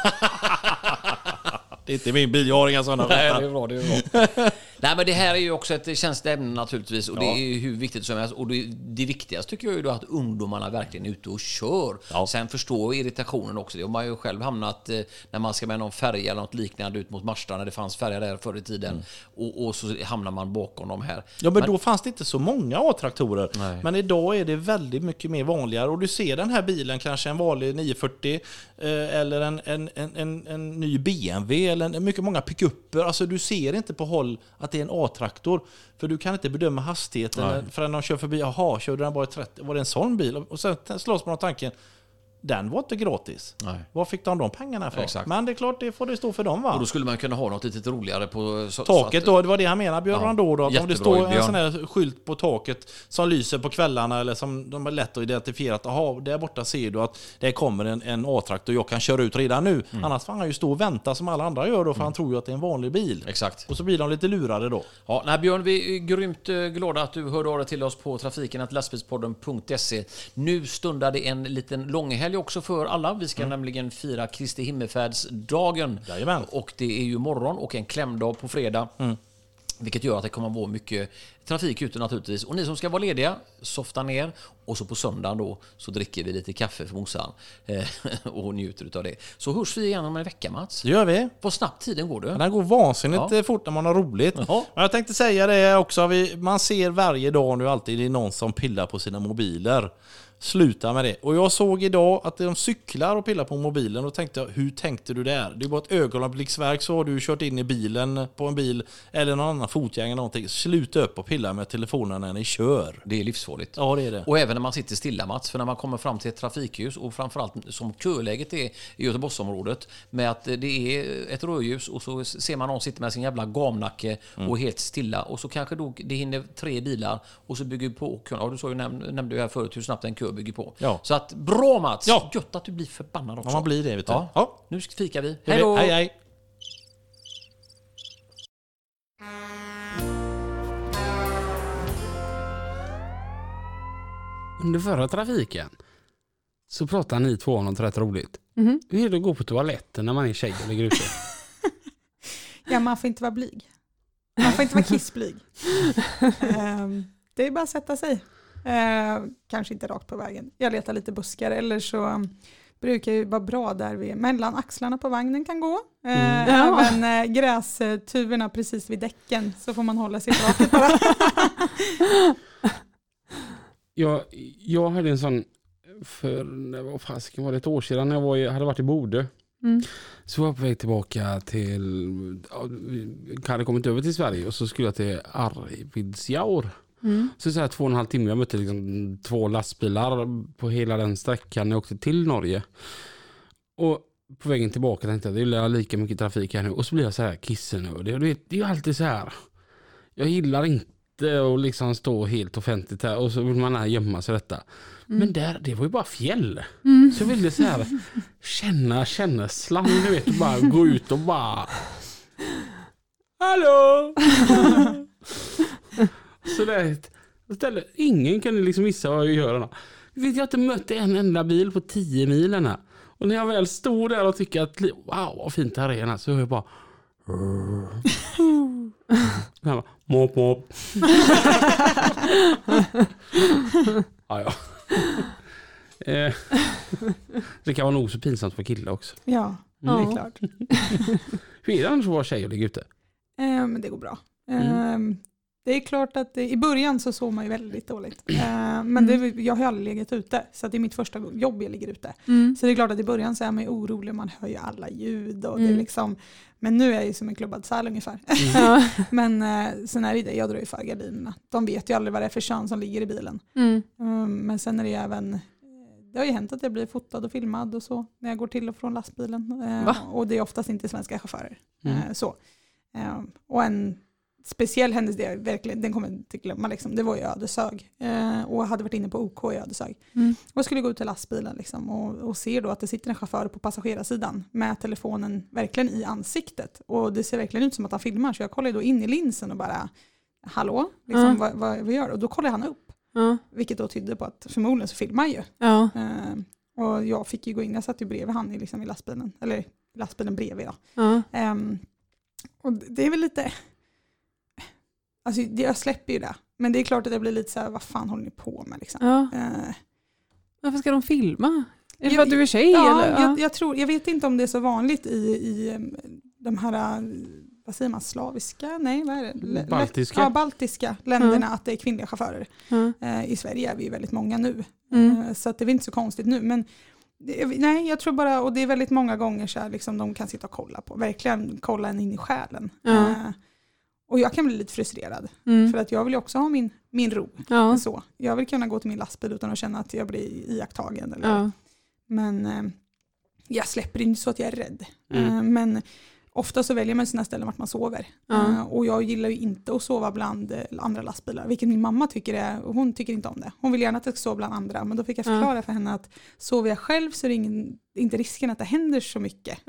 S5: Det är inte min bil, jag har inga sådana
S4: Nej, det är bra. Det är bra. Nej, men det här är ju också ett känsligt ämne naturligtvis och det är ju hur viktigt som helst. Och det, det viktigaste tycker jag är då att ungdomarna verkligen är ute och kör.
S5: Ja.
S4: Sen förstår jag irritationen också. Det har man ju själv hamnat eh, när man ska med någon färja eller något liknande ut mot Marstrand när det fanns färja där förr i tiden. Och, och så hamnar man bakom de här.
S5: Ja, men då fanns det inte så många A-traktorer. Men idag är det väldigt mycket mer vanligare. Och du ser den här bilen, kanske en vanlig 940 eh, eller en, en, en, en, en ny BMW eller en, mycket många pickuper. Alltså du ser inte på håll att det är en A-traktor. För du kan inte bedöma hastigheten förrän de kör förbi. Jaha, körde den bara i 30? Var det en sån bil? Och sen slås man av tanken, den var inte gratis.
S4: Nej.
S5: Var fick de de pengarna ifrån?
S4: Exakt.
S5: Men det är klart, det får det stå för dem va?
S4: Och då skulle man kunna ha något lite roligare på... Så,
S5: Taket
S4: så att,
S5: då, det var det han menade, Björn
S4: Ja,
S5: då. Att om det står en sån här skylt på taket som lyser på kvällarna eller som de är lätt att identifiera att aha, där borta ser du att det kommer en, en A-traktor jag kan köra ut redan nu.
S4: Mm.
S5: Annars får han ju stå och vänta som alla andra gör då för han tror ju att det är en vanlig bil.
S4: Exakt.
S5: Och så blir de lite lurade då.
S4: Ja, nej, Björn, vi är grymt eh, glada att du hörde av dig till oss på trafiken lastbilspodden.se. Nu stundar det en liten långhelg också för alla. Vi ska nämligen fira Kristi himmelfärdsdagen.
S5: Jajamän.
S4: Och det är ju morgon och en klämdag på fredag. Vilket gör att det kommer att vara mycket trafik ute naturligtvis. Och ni som ska vara lediga, softa ner. Och så på söndagen då så dricker vi lite kaffe för morsan. eh, och njuter av det. Så hörs vi igen om en vecka Mats.
S5: Det gör vi.
S4: Vad snabbt tiden går du.
S5: Den går vansinnigt
S4: Ja.
S5: eh, fort när man har roligt.
S4: Jaha.
S5: Men jag tänkte säga det också, man ser varje dag nu alltid det är någon som pillar på sina mobiler. Sluta med det. Och jag såg idag att de cyklar och pillar på mobilen och tänkte hur tänkte du där? Det är bara ett ögonblicksverk så har du kört in i bilen på en bil eller någon annan fotgängare någonting. Sluta upp och pilla med telefonen när ni kör.
S4: Det är livsfarligt.
S5: Ja, det är det.
S4: Och även när man sitter stilla Mats, för när man kommer fram till ett trafikljus och framförallt som köläget är i Göteborgsområdet med att det är ett rödljus och så ser man någon sitta med sin jävla gamnacke och helt stilla och så kanske då det hinner tre bilar och så bygger på kön. Ja, du sa ju, näm- nämnde ju här förut hur snabbt en kö bygger på.
S5: Ja.
S4: Så att bra Mats!
S5: Ja.
S4: Gött att du blir förbannad också.
S5: Ja, man blir det vet du.
S4: Ja.
S5: Ja.
S4: Nu fikar vi.
S5: Hej
S4: Hej då!
S5: Hej, hej.
S1: Under förra trafiken så pratade ni två om något rätt roligt.
S2: Mhm.
S1: Hur är det att gå på toaletten när man är tjej och ligger ute?
S6: Ja, man får inte vara blyg. Man får inte vara kissblyg. Ehm, det är bara att sätta sig. Ehm, kanske inte rakt på vägen. Jag letar lite buskar eller så brukar ju vara bra där vi mellan axlarna på vagnen kan gå. Ehm,
S2: Ja.
S6: Även eh, grästuvorna precis vid däcken så får man hålla sig raket bara.
S1: Jag, jag hade en sån för, när- vad fasiken var det, ett år sedan när jag var i, hade varit i Bodö.
S2: Mm.
S1: Så var jag på väg tillbaka till, ja, jag hade kommit över till Sverige och så skulle jag till Arvidsjaur.
S2: Mm.
S1: Så, så här två och en halv timme, jag mötte liksom två lastbilar på hela den sträckan när jag åkte till Norge. Och på vägen tillbaka tänkte jag det är lika mycket trafik här nu. Och så blir jag så här kissnödig. Vet, det är ju alltid så här. Jag gillar inte att liksom stå helt offentligt här och så vill man här gömma sig detta. Men där, det var ju bara fjäll. Så jag ville så här känna känslan, du vet, och bara gå ut och bara Hallå! så där, ställe, ingen kunde liksom missa vad jag gör. Vet jag inte mött en enda bil på 10 milen här. Och när jag väl stod där och tycker att wow vad fint det här är så hör jag bara bara, Mop mop. ja, ja. Eh, Det kan vara nog så pinsamt för killar också.
S6: Ja, Det är klart.
S1: Hur är det annars att vara tjej och ligga ute?
S6: Eh, men det går bra.
S1: Mm.
S6: Det är klart att det, i början så sov man ju väldigt dåligt. Eh, men det, jag har ju aldrig legat ute, så det är mitt första jobb jag ligger ute.
S2: Mm.
S6: Så det är klart att i början så är man ju orolig, man hör ju alla ljud och det är
S2: Mm.
S6: liksom, men nu är jag ju som en klubbad säl ungefär.
S2: Ja.
S6: men eh, sen är det det, jag drar ju för gardinerna. De vet ju aldrig vad det är för kön som ligger i bilen.
S2: Mm.
S6: Um, men sen är det ju även, det har ju hänt att jag blir fotad och filmad och så när jag går till och från lastbilen. Eh, och det är oftast inte svenska chaufförer.
S1: Mm.
S6: Eh, så. Eh, och en speciell händelse, det verkligen, den kommer jag inte glömma, liksom, det var i Ödeshög. Eh, och jag hade varit inne på OK i Ödeshög.
S2: Mm.
S6: Och skulle gå ut till lastbilen liksom, och, och ser då att det sitter en chaufför på passagerarsidan med telefonen verkligen i ansiktet. Och det ser verkligen ut som att han filmar så jag kollar ju då in i linsen och bara Hallå, liksom,
S2: Ja.
S6: vad, vad, vad gör du? Och då kollar han upp.
S2: Ja.
S6: Vilket då tydde på att förmodligen så filmar han ju.
S2: Ja.
S6: Eh, och jag fick ju gå in, jag satt ju bredvid han i, liksom, i lastbilen, eller lastbilen bredvid då. Ehm, och det är väl lite, alltså jag släpper ju det. Men det är klart att det blir lite så här, vad fan håller ni på med liksom?
S2: Ja.
S6: Eh,
S2: Varför ska de filma? Är det
S6: Jag-
S2: för att du är tjej?
S6: ja,
S2: eller?
S6: jag, jag, tror, jag vet inte om det är så vanligt i, i de här, eh, vad säger man, slaviska? Nej, vad är det?
S1: Baltiska.
S6: Ja, baltiska länderna, att det är kvinnliga chaufförer.
S2: Ja.
S6: Eh, I Sverige är vi väldigt många nu.
S2: Mm.
S6: Eh, Så att det är väl inte så konstigt nu. Men det, nej, jag tror bara, och det är väldigt många gånger så här, liksom, de kan sitta och kolla på, verkligen kolla en in i själen. Eh, och jag kan bli lite frustrerad,
S2: Mm.
S6: för att jag vill ju också ha min, min ro.
S2: Ja.
S6: Så. Jag vill kunna gå till min lastbil utan att känna att jag blir iakttagen. Eller,
S2: Ja.
S6: Men eh, jag släpper inte så att jag är rädd.
S1: Mm.
S6: Eh, men ofta så väljer man sina ställen vart man sover.
S2: Ja.
S6: Eh, och jag gillar ju inte att sova bland eh, andra lastbilar, vilket min mamma tycker är, hon tycker inte om det. Hon vill gärna att jag ska sova bland andra, men då fick jag
S2: Ja.
S6: förklara för henne att sover jag själv så är det ingen, inte risken att det händer så mycket.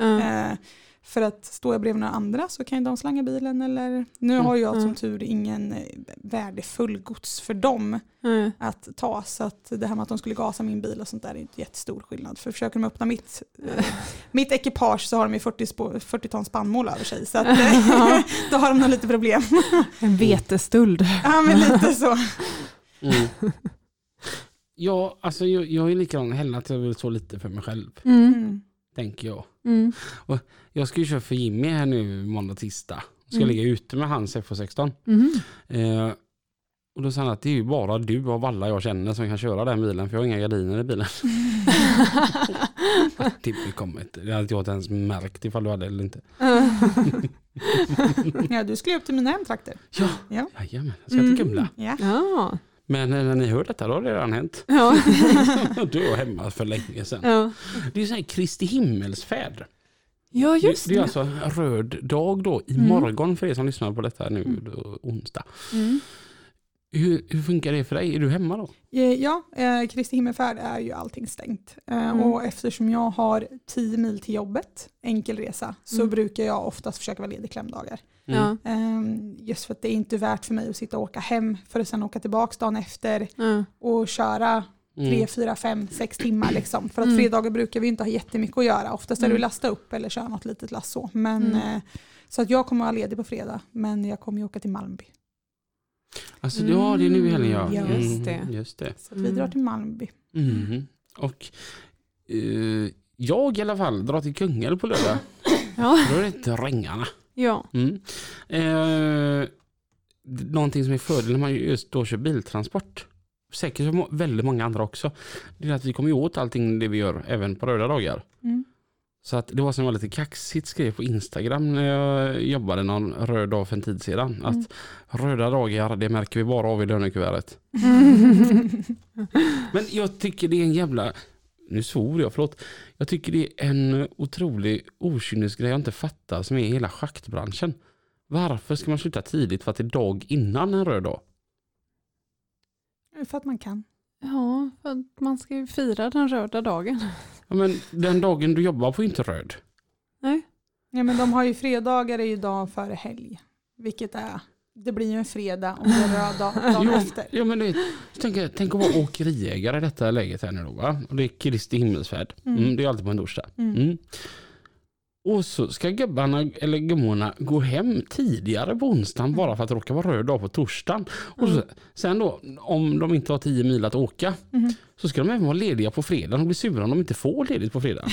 S6: För att står jag bredvid några andra så kan ju de slanga bilen eller nu har jag
S2: Mm.
S6: som tur ingen eh, värdefull gods för dem
S2: Ja.
S6: att ta. Så att det här med att de skulle gasa min bil och sånt där är inte jättestor skillnad. För försöker de öppna mitt, eh, mitt ekipage så har de ju 40, spå- 40 ton spannmål över sig. Så att, eh, då har de nog lite problem.
S2: En vetestöld.
S6: ja men lite så.
S1: Mm. Ja, alltså jag, jag är likadan heller att jag vill så lite för mig själv,
S2: Mm.
S6: Mm.
S1: tänker jag.
S2: Mm.
S1: Jag ska ju köra för Jimmy här nu måndag, tisdag. Ska
S2: Mm.
S1: ligga ute med hans FH16.
S2: Mm.
S1: Eh, och då sa han att det är ju bara du av alla jag känner som kan köra den bilen för jag har inga gardiner i bilen. Kommit. Det hade jag inte ens märkt ifall du hade eller inte.
S6: Ja, du skulle upp till mina hemtrakter.
S1: Ja,
S6: Ja.
S1: jajamän. Jag ska till Kumla.
S6: Ja.
S1: Men när ni hör detta då har det redan hänt.
S2: Ja.
S1: Är jag hemma för länge sedan.
S2: Ja.
S1: Det är så här Kristi himmelsfärd.
S2: ja, just
S1: det, det är alltså röd dag då
S2: Mm.
S1: imorgon för er som lyssnar på detta nu då, onsdag.
S2: Mm.
S1: Hur, hur funkar det för dig? Är du hemma då?
S6: Eh, Ja, eh, Kristi himmelfärd är ju allting stängt. Eh,
S2: Mm.
S6: Och eftersom jag har 10 mil till jobbet, enkel resa, så
S2: Mm.
S6: brukar jag oftast försöka vara ledig klämdagar.
S2: Ja.
S6: Ehm, Just för att det är inte värt för mig att sitta och åka hem för att sen åka tillbaka dagen efter och köra
S1: Mm.
S6: 3, 4, 5, 6 timmar. Liksom. För att
S2: Mm.
S6: fredagar brukar vi inte ha jättemycket att göra. Oftast är det
S2: Mm.
S6: att lasta upp eller köra något litet lass så. Men,
S2: Mm.
S6: så att jag kommer att vara ledig på fredag, men jag kommer ju åka till Malmby.
S1: Alltså, ja, det är nu i helgen ja.
S6: Ja.
S2: Just det.
S1: Just det.
S6: Så vi
S2: Mm.
S6: drar till Malmby.
S1: Mhm. Och eh, jag i alla fall drar till Kungälv på lördag.
S2: Ja.
S1: Då är det Drängarna.
S2: Ja.
S1: Mm. Eh, någonting som är fördelen när man just då kör biltransport. Säkert väldigt många andra också. Det är att vi kommer åt allting det vi gör även på röda dagar.
S6: Mm.
S1: Så att det var som var lite kaxigt skrev på Instagram när jag jobbade någon röd dag för en tid sedan. Att
S6: Mm.
S1: röda dagar det märker vi bara av i lönekuvertet. Men jag tycker det är en jävla, nu svor jag, förlåt. Jag tycker det är en otrolig okynnesgrej jag inte fattar som är hela schaktbranschen. Varför ska man sluta tidigt för att det är dag innan en röd dag?
S6: för att man kan.
S2: ja, för att man ska ju fira den röda dagen.
S1: Ja, men den dagen du jobbar på inte röd.
S2: Nej.
S6: Ja, men de har ju fredagar är ju dag före helg. Vilket är, det blir ju en fredag om det är röd dag dagen
S1: Jo,
S6: efter.
S1: Ja, men det, tänk, tänk att vara åkeriägare i detta läget här nu då va? Och det är Kristi himmelsfärd.
S6: Mm.
S1: Mm, det är alltid på en torsdag.
S6: Mm.
S1: Mm. Och så ska gubbarna eller gummorna gå hem tidigare på onsdagen bara för att det råkar vara röd dag på torsdagen. Och så, sen då, om de inte har 10 mil att åka,
S6: Mhm.
S1: så ska de även vara lediga på fredagen och bli sura om de inte får ledigt på fredag.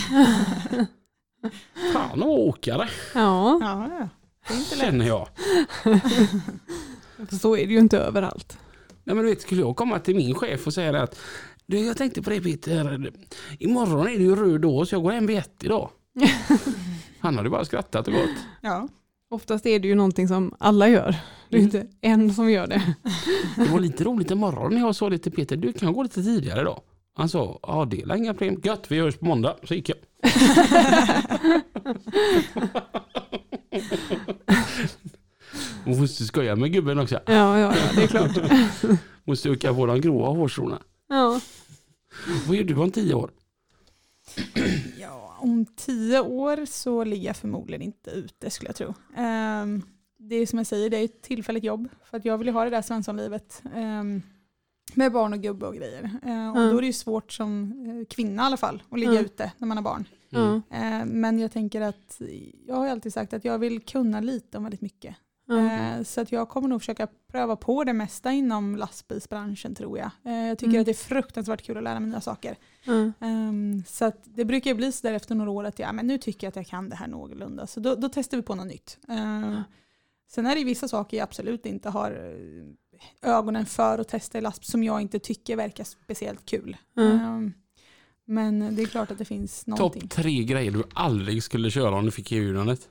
S1: Fan och åkare,
S2: Ja,
S6: Ja. Det är inte lätt.
S1: känner jag.
S2: så är det ju inte överallt.
S1: Nej, men du vet, skulle jag komma till min chef och säga att du, jag tänkte på det Peter, imorgon är det ju röd dag så jag går hem vid ett idag. Han hade bara skrattat och gått.
S6: Ja.
S2: Oftast är det ju någonting som alla gör. Det är inte en som gör det.
S1: Det var lite roligt imorgon när jag sa det till Peter, du kan gå lite tidigare då. Han sa, ja det är inga problem, gött vi hörs på måndag. Så gick jag. Hon måste skoja med gubben också.
S2: Ja, ja, ja det är klart.
S1: Måste öka på de gråa hårstråna.
S2: Ja.
S1: Vad gör du om tio år?
S6: Ja, om tio år så ligger jag förmodligen inte ute skulle jag tro. Ehm, det är som jag säger, det är ett tillfälligt jobb. För att jag vill ju ha det där svenssonlivet. Um, med barn och gubbe och grejer. Eh, och
S2: Mm.
S6: då är det ju svårt som eh, kvinna i alla fall att ligga
S2: Mm.
S6: ute när man har barn. Eh, men jag tänker att jag har ju alltid sagt att jag vill kunna lite om väldigt mycket. Eh, Så att jag kommer nog försöka pröva på det mesta inom lastbilsbranschen tror jag. Eh, Jag tycker
S2: Mm.
S6: att det är fruktansvärt kul att lära mig nya saker. Um, så att det brukar ju bli så där efter några år att ja, men nu tycker jag att jag kan det här någorlunda. Så då, då testar vi på något nytt. Uh, sen är det vissa saker jag absolut inte har eh, ögonen för att testa i lastbil som jag inte tycker verkar speciellt kul.
S2: Mm.
S6: Um, men det är klart att det finns någonting.
S1: Topp tre grejer du aldrig skulle köra om du fick erbjudandet.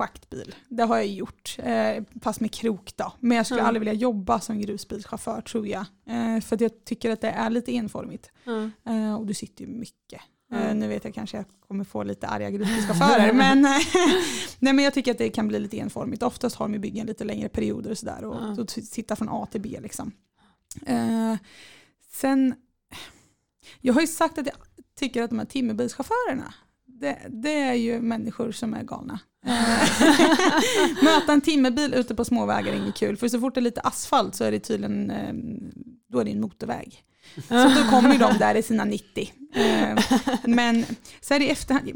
S6: Schaktbil. Det har jag gjort, eh, fast med krok då. Men jag skulle
S2: Mm.
S6: aldrig vilja jobba som grusbilschaufför tror jag. Eh, för jag tycker att det är lite enformigt.
S2: Ja.
S6: Eh, och du sitter ju mycket. Eh,
S2: Mm.
S6: nu vet jag kanske jag kommer få lite arga grusbilschaufförer men, nej, men jag tycker att det kan bli lite enformigt. Oftast har de ju byggen lite längre perioder och sådär och så t- sitta från A till B liksom. Eh, sen, jag har ju sagt att jag tycker att de här timmerbilschaufförerna det, det är ju människor som är galna. Möta en timmerbil ute på småvägar är inget kul för så fort det är lite asfalt så är det tydligen eh, då är det en motorväg. Så då kommer de där i sina 90. Eh, men så är det i efterhand.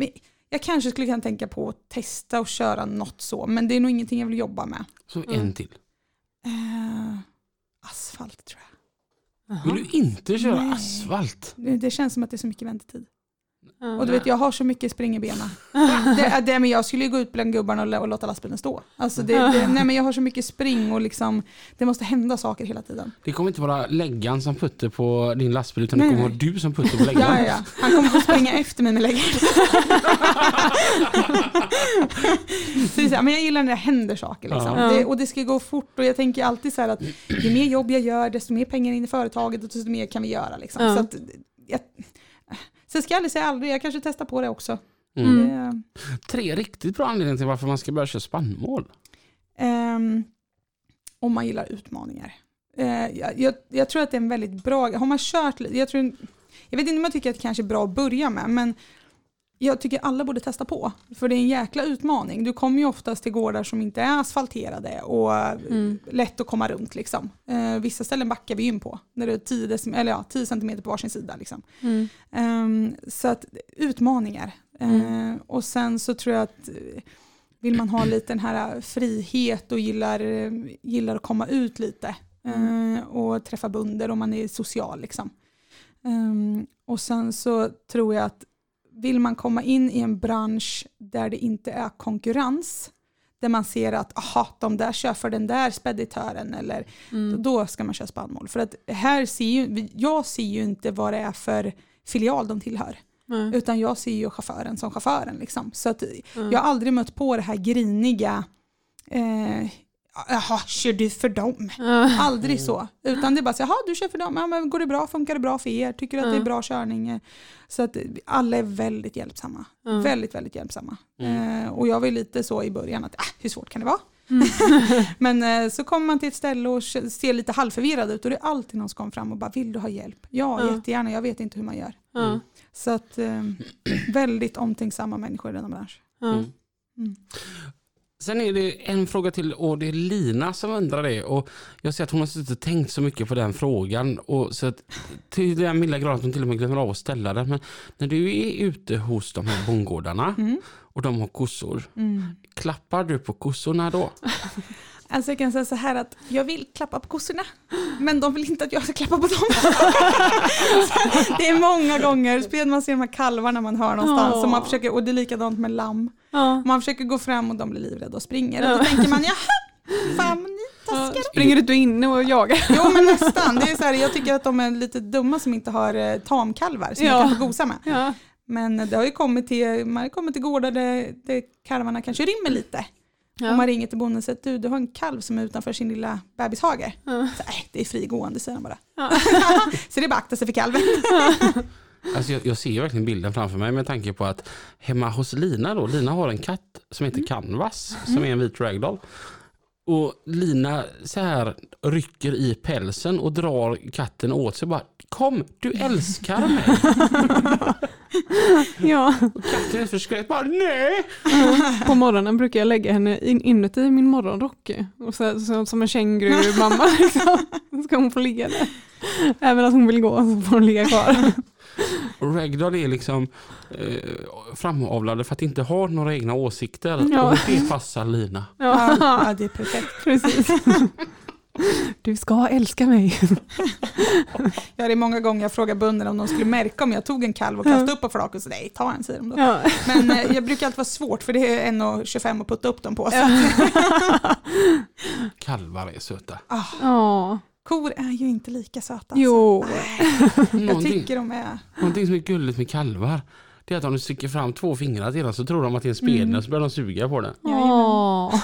S6: Jag kanske skulle kunna tänka på att testa och köra något så, men det är nog ingenting jag vill jobba med.
S1: Så
S2: Mm.
S1: en till.
S6: Eh, asfalt tror jag.
S1: Vill du inte köra
S6: Nej.
S1: asfalt?
S6: Det, det känns som att det är så mycket väntetid.
S2: Ja.
S6: Och du vet, jag har så mycket spring i benen. Det, det, men jag skulle ju gå ut bland gubbarna och, och låta lastbilen stå. Alltså det, det, nej, men jag har så mycket spring och liksom, det måste hända saker hela tiden.
S1: Det kommer inte vara läggan som putter på din lastbil utan
S6: Nej,
S1: det kommer vara du som putter på läggan.
S6: Ja, ja, ja. Han kommer få springa efter mig med läggen. så det är så här, men jag gillar när det händer saker. Liksom.
S2: Ja.
S6: Det, och det ska gå fort och jag tänker alltid så här att ju mer jobb jag gör desto mer pengar in i företaget och desto mer kan vi göra. Liksom.
S2: Ja.
S6: Så att, jag, så ska jag aldrig säga aldrig, jag kanske testar på det också.
S1: Mm.
S6: Det,
S1: Tre riktigt bra anledningar till varför man ska börja köra spannmål.
S6: Ehm, om man gillar utmaningar. Eh, jag, jag, jag tror att det är en väldigt bra, har man kört, jag, tror, jag vet inte om jag tycker att det kanske är bra att börja med, men jag tycker alla borde testa på. För det är en jäkla utmaning. Du kommer ju oftast till gårdar som inte är asfalterade och eh,
S2: Mm.
S6: lätt att komma runt. Liksom. Eh, vissa ställen backar vi in på, när det är 10, decim- eller ja, 10 cm på varsin sida. Liksom.
S2: Mm.
S6: Ehm, så att utmaningar. Ehm, och sen så tror jag att eh, vill man ha lite den här frihet och gillar, eh, gillar att komma ut lite eh, och träffa bunder om man är social. Liksom. Ehm, och sen så tror jag att vill man komma in i en bransch där det inte är konkurrens, där man ser att aha, de där kör för den där speditören eller
S2: Mm.
S6: då ska man köra spannmål. För att här ser ju, jag ser ju inte vad det är för filial de tillhör.
S2: Nej.
S6: Utan jag ser ju chauffören som chauffören. Liksom. Så att
S2: Mm.
S6: jag har aldrig mött på det här griniga, eh, jaha, kör du för dem?
S2: Ja.
S6: Aldrig så. Utan det är bara så, jaha du kör för dem, ja, men går det bra, funkar det bra för er, tycker du att det är
S2: Mm.
S6: bra körning? Så att alla är väldigt hjälpsamma.
S2: Mm.
S6: Väldigt, väldigt hjälpsamma.
S1: Mm.
S6: Eh, och jag var lite så i början att, äh, hur svårt kan det vara?
S2: Mm.
S6: Men eh, så kommer man till ett ställe och ser lite halvförvirrad ut och det är alltid någon som kommer fram och bara vill du ha hjälp? Ja,
S2: Ja.
S6: jättegärna, jag vet inte hur man gör. Så att eh, väldigt omtänksamma människor i denna bransch.
S1: Sen är det en fråga till och det är Lina som undrar det. Och jag ser att hon har suttit och tänkt så mycket på den frågan. Och så att, till den milda grad att hon till och med glömmer av att ställa den. Men när du är ute hos de här bondgårdarna
S6: Mm.
S1: och de har kossor.
S6: Mm.
S1: Klappar du på kossorna då?
S6: Alltså jag kan säga så här att jag vill klappa på kossorna, men de vill inte att jag ska klappa på dem. Det är många gånger, speciellt man ser de här kalvarna man hör någonstans, och, man försöker, och det är likadant med lamm.
S2: Ja.
S6: Man försöker gå fram och de blir livrädda och springer. Och då tänker man, jaha, fan vad ni taskar.
S2: springer du inte inne och jagar?
S6: Jo men nästan, det är så här, jag tycker att de är lite dumma som inte har eh, tamkalvar som
S2: Ja.
S6: jag kan få gosa med.
S2: Ja.
S6: Men det har ju kommit till, man har kommit till gårdar där, där kalvarna kanske rymmer lite.
S2: Ja.
S6: Och man ringer till bonden och säger att du, du har en kalv som är utanför sin lilla bebishage.
S2: Ja.
S6: Så, nej, det är frigående säger han bara.
S2: Ja.
S6: så det är bara akta sig för kalven.
S1: Alltså jag, jag ser ju verkligen bilden framför mig med tanke på att hemma hos Lina då, Lina har en katt som heter Canvas som är en vit ragdoll. Och Lina så här rycker i pälsen och drar katten åt sig bara Kom, du älskar mig.
S2: ja.
S1: Katten är förskräckt bara nej.
S2: På morgonen brukar jag lägga henne in, inuti min morgonrock. Och så, så, som en känguru-mamma. Liksom. Så ska hon få ligga där. Även att hon vill gå så får hon ligga kvar.
S1: Och Ragdoll är liksom eh, framavlade för att inte ha några egna åsikter.
S2: Ja.
S1: Och det passar Lina.
S6: Ja,
S2: ja,
S6: det är perfekt.
S2: precis. Du ska älska mig.
S6: Ja, det är många gånger jag frågar bönderna om de skulle märka om jag tog en kalv och kastade upp på flak och så nej, ta en säger de då.
S2: Ja.
S6: Men eh, jag brukar alltid vara svårt för det är 1,25 att putta upp dem på.
S1: Kalvar är söta.
S6: Ah,
S2: Ja.
S6: kor är ju inte lika söta. alltså.
S2: Jo.
S6: Jag
S1: Någonting,
S6: tycker de är...
S1: någonting som är gulligt med kalvar det är att om du sticker fram två fingrar till dem så tror de att det är en spedel
S6: Mm.
S1: så börjar de suga på den.
S2: Ja.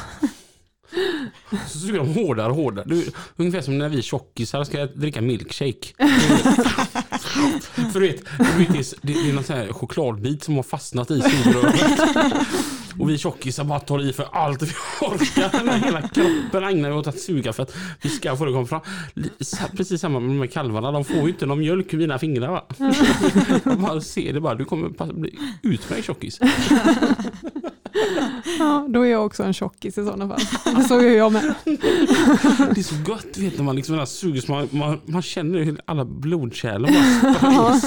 S1: Så suger de hårdare och hårdare. Du, ungefär som när vi tjockisar ska dricka milkshake. För du vet, du vet det, är, det är någon sån här chokladbit som har fastnat i sugröret. Och vi tjockisar bara tar i för allt vi orkar. Hela kroppen ägnar vi åt att suga för att vi ska få det att komma fram. Precis samma med de här kalvarna. De får ju inte någon mjölk i mina fingrar. Va? Jag bara ser det bara. Du kommer bli utmärkt tjockis
S2: ja, då är jag också en tjockis i sådana fall. Så är jag med.
S1: Det är så gott vet när man liksom suger man, man, man känner hur alla blodkärlen bara.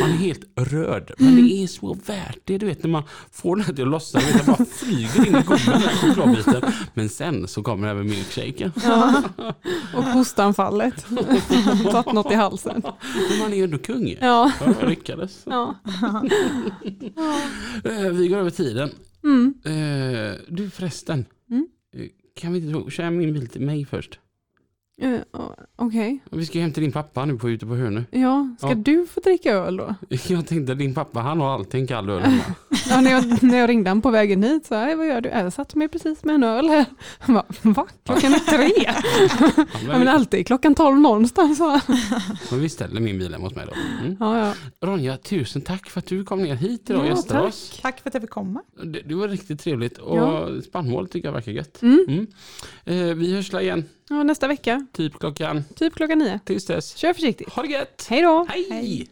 S1: Man är helt röd. Men det är så värt det du vet när man får det här till att lossna. Det bara flyger in i gommen den chokladbiten. Men sen så kommer även milkshaken.
S2: Ja. Och hostanfallet. Satt något i halsen.
S1: Men man är ju ändå kung. Ja.
S2: Ja.
S1: jag lyckades.
S2: ja.
S1: Eh, Vi går över tiden.
S2: Mm.
S1: Eh, Du förresten.
S2: Mm.
S1: eh, Kan vi inte köra min bil till mig först?
S2: Eh, Okej.
S1: Vi ska till din pappa nu på ute på Hönö.
S2: Ja, ska
S1: Ja.
S2: du få dricka öl då?
S1: Jag tänkte din pappa han har alltid en kall öl hemma.
S2: Ja, när, jag, när jag ringde han på vägen hit så här, vad gör du? Jag satt mig precis med en öl här. Han bara, va? Klockan är tre?
S1: Ja, men
S2: alltid klockan tolv någonstans. Så.
S1: Men vi ställer min bil hemma hos mig då. Mm.
S2: Ja, ja.
S1: Ronja, tusen tack för att du kom ner hit idag och
S2: Ja,
S1: gästade
S2: tack.
S1: oss.
S6: Tack för att jag fick komma.
S1: Det, det var riktigt trevligt och
S2: Ja.
S1: spannmål tycker jag verkar gött.
S2: Mm.
S1: Mm. Eh, vi hörs igen,
S2: ja, nästa vecka,
S1: typ klockan
S2: typ klockan nio.
S1: tills dess.
S2: Kör försiktigt.
S1: Ha det gött!
S2: Hej då!
S6: Hej.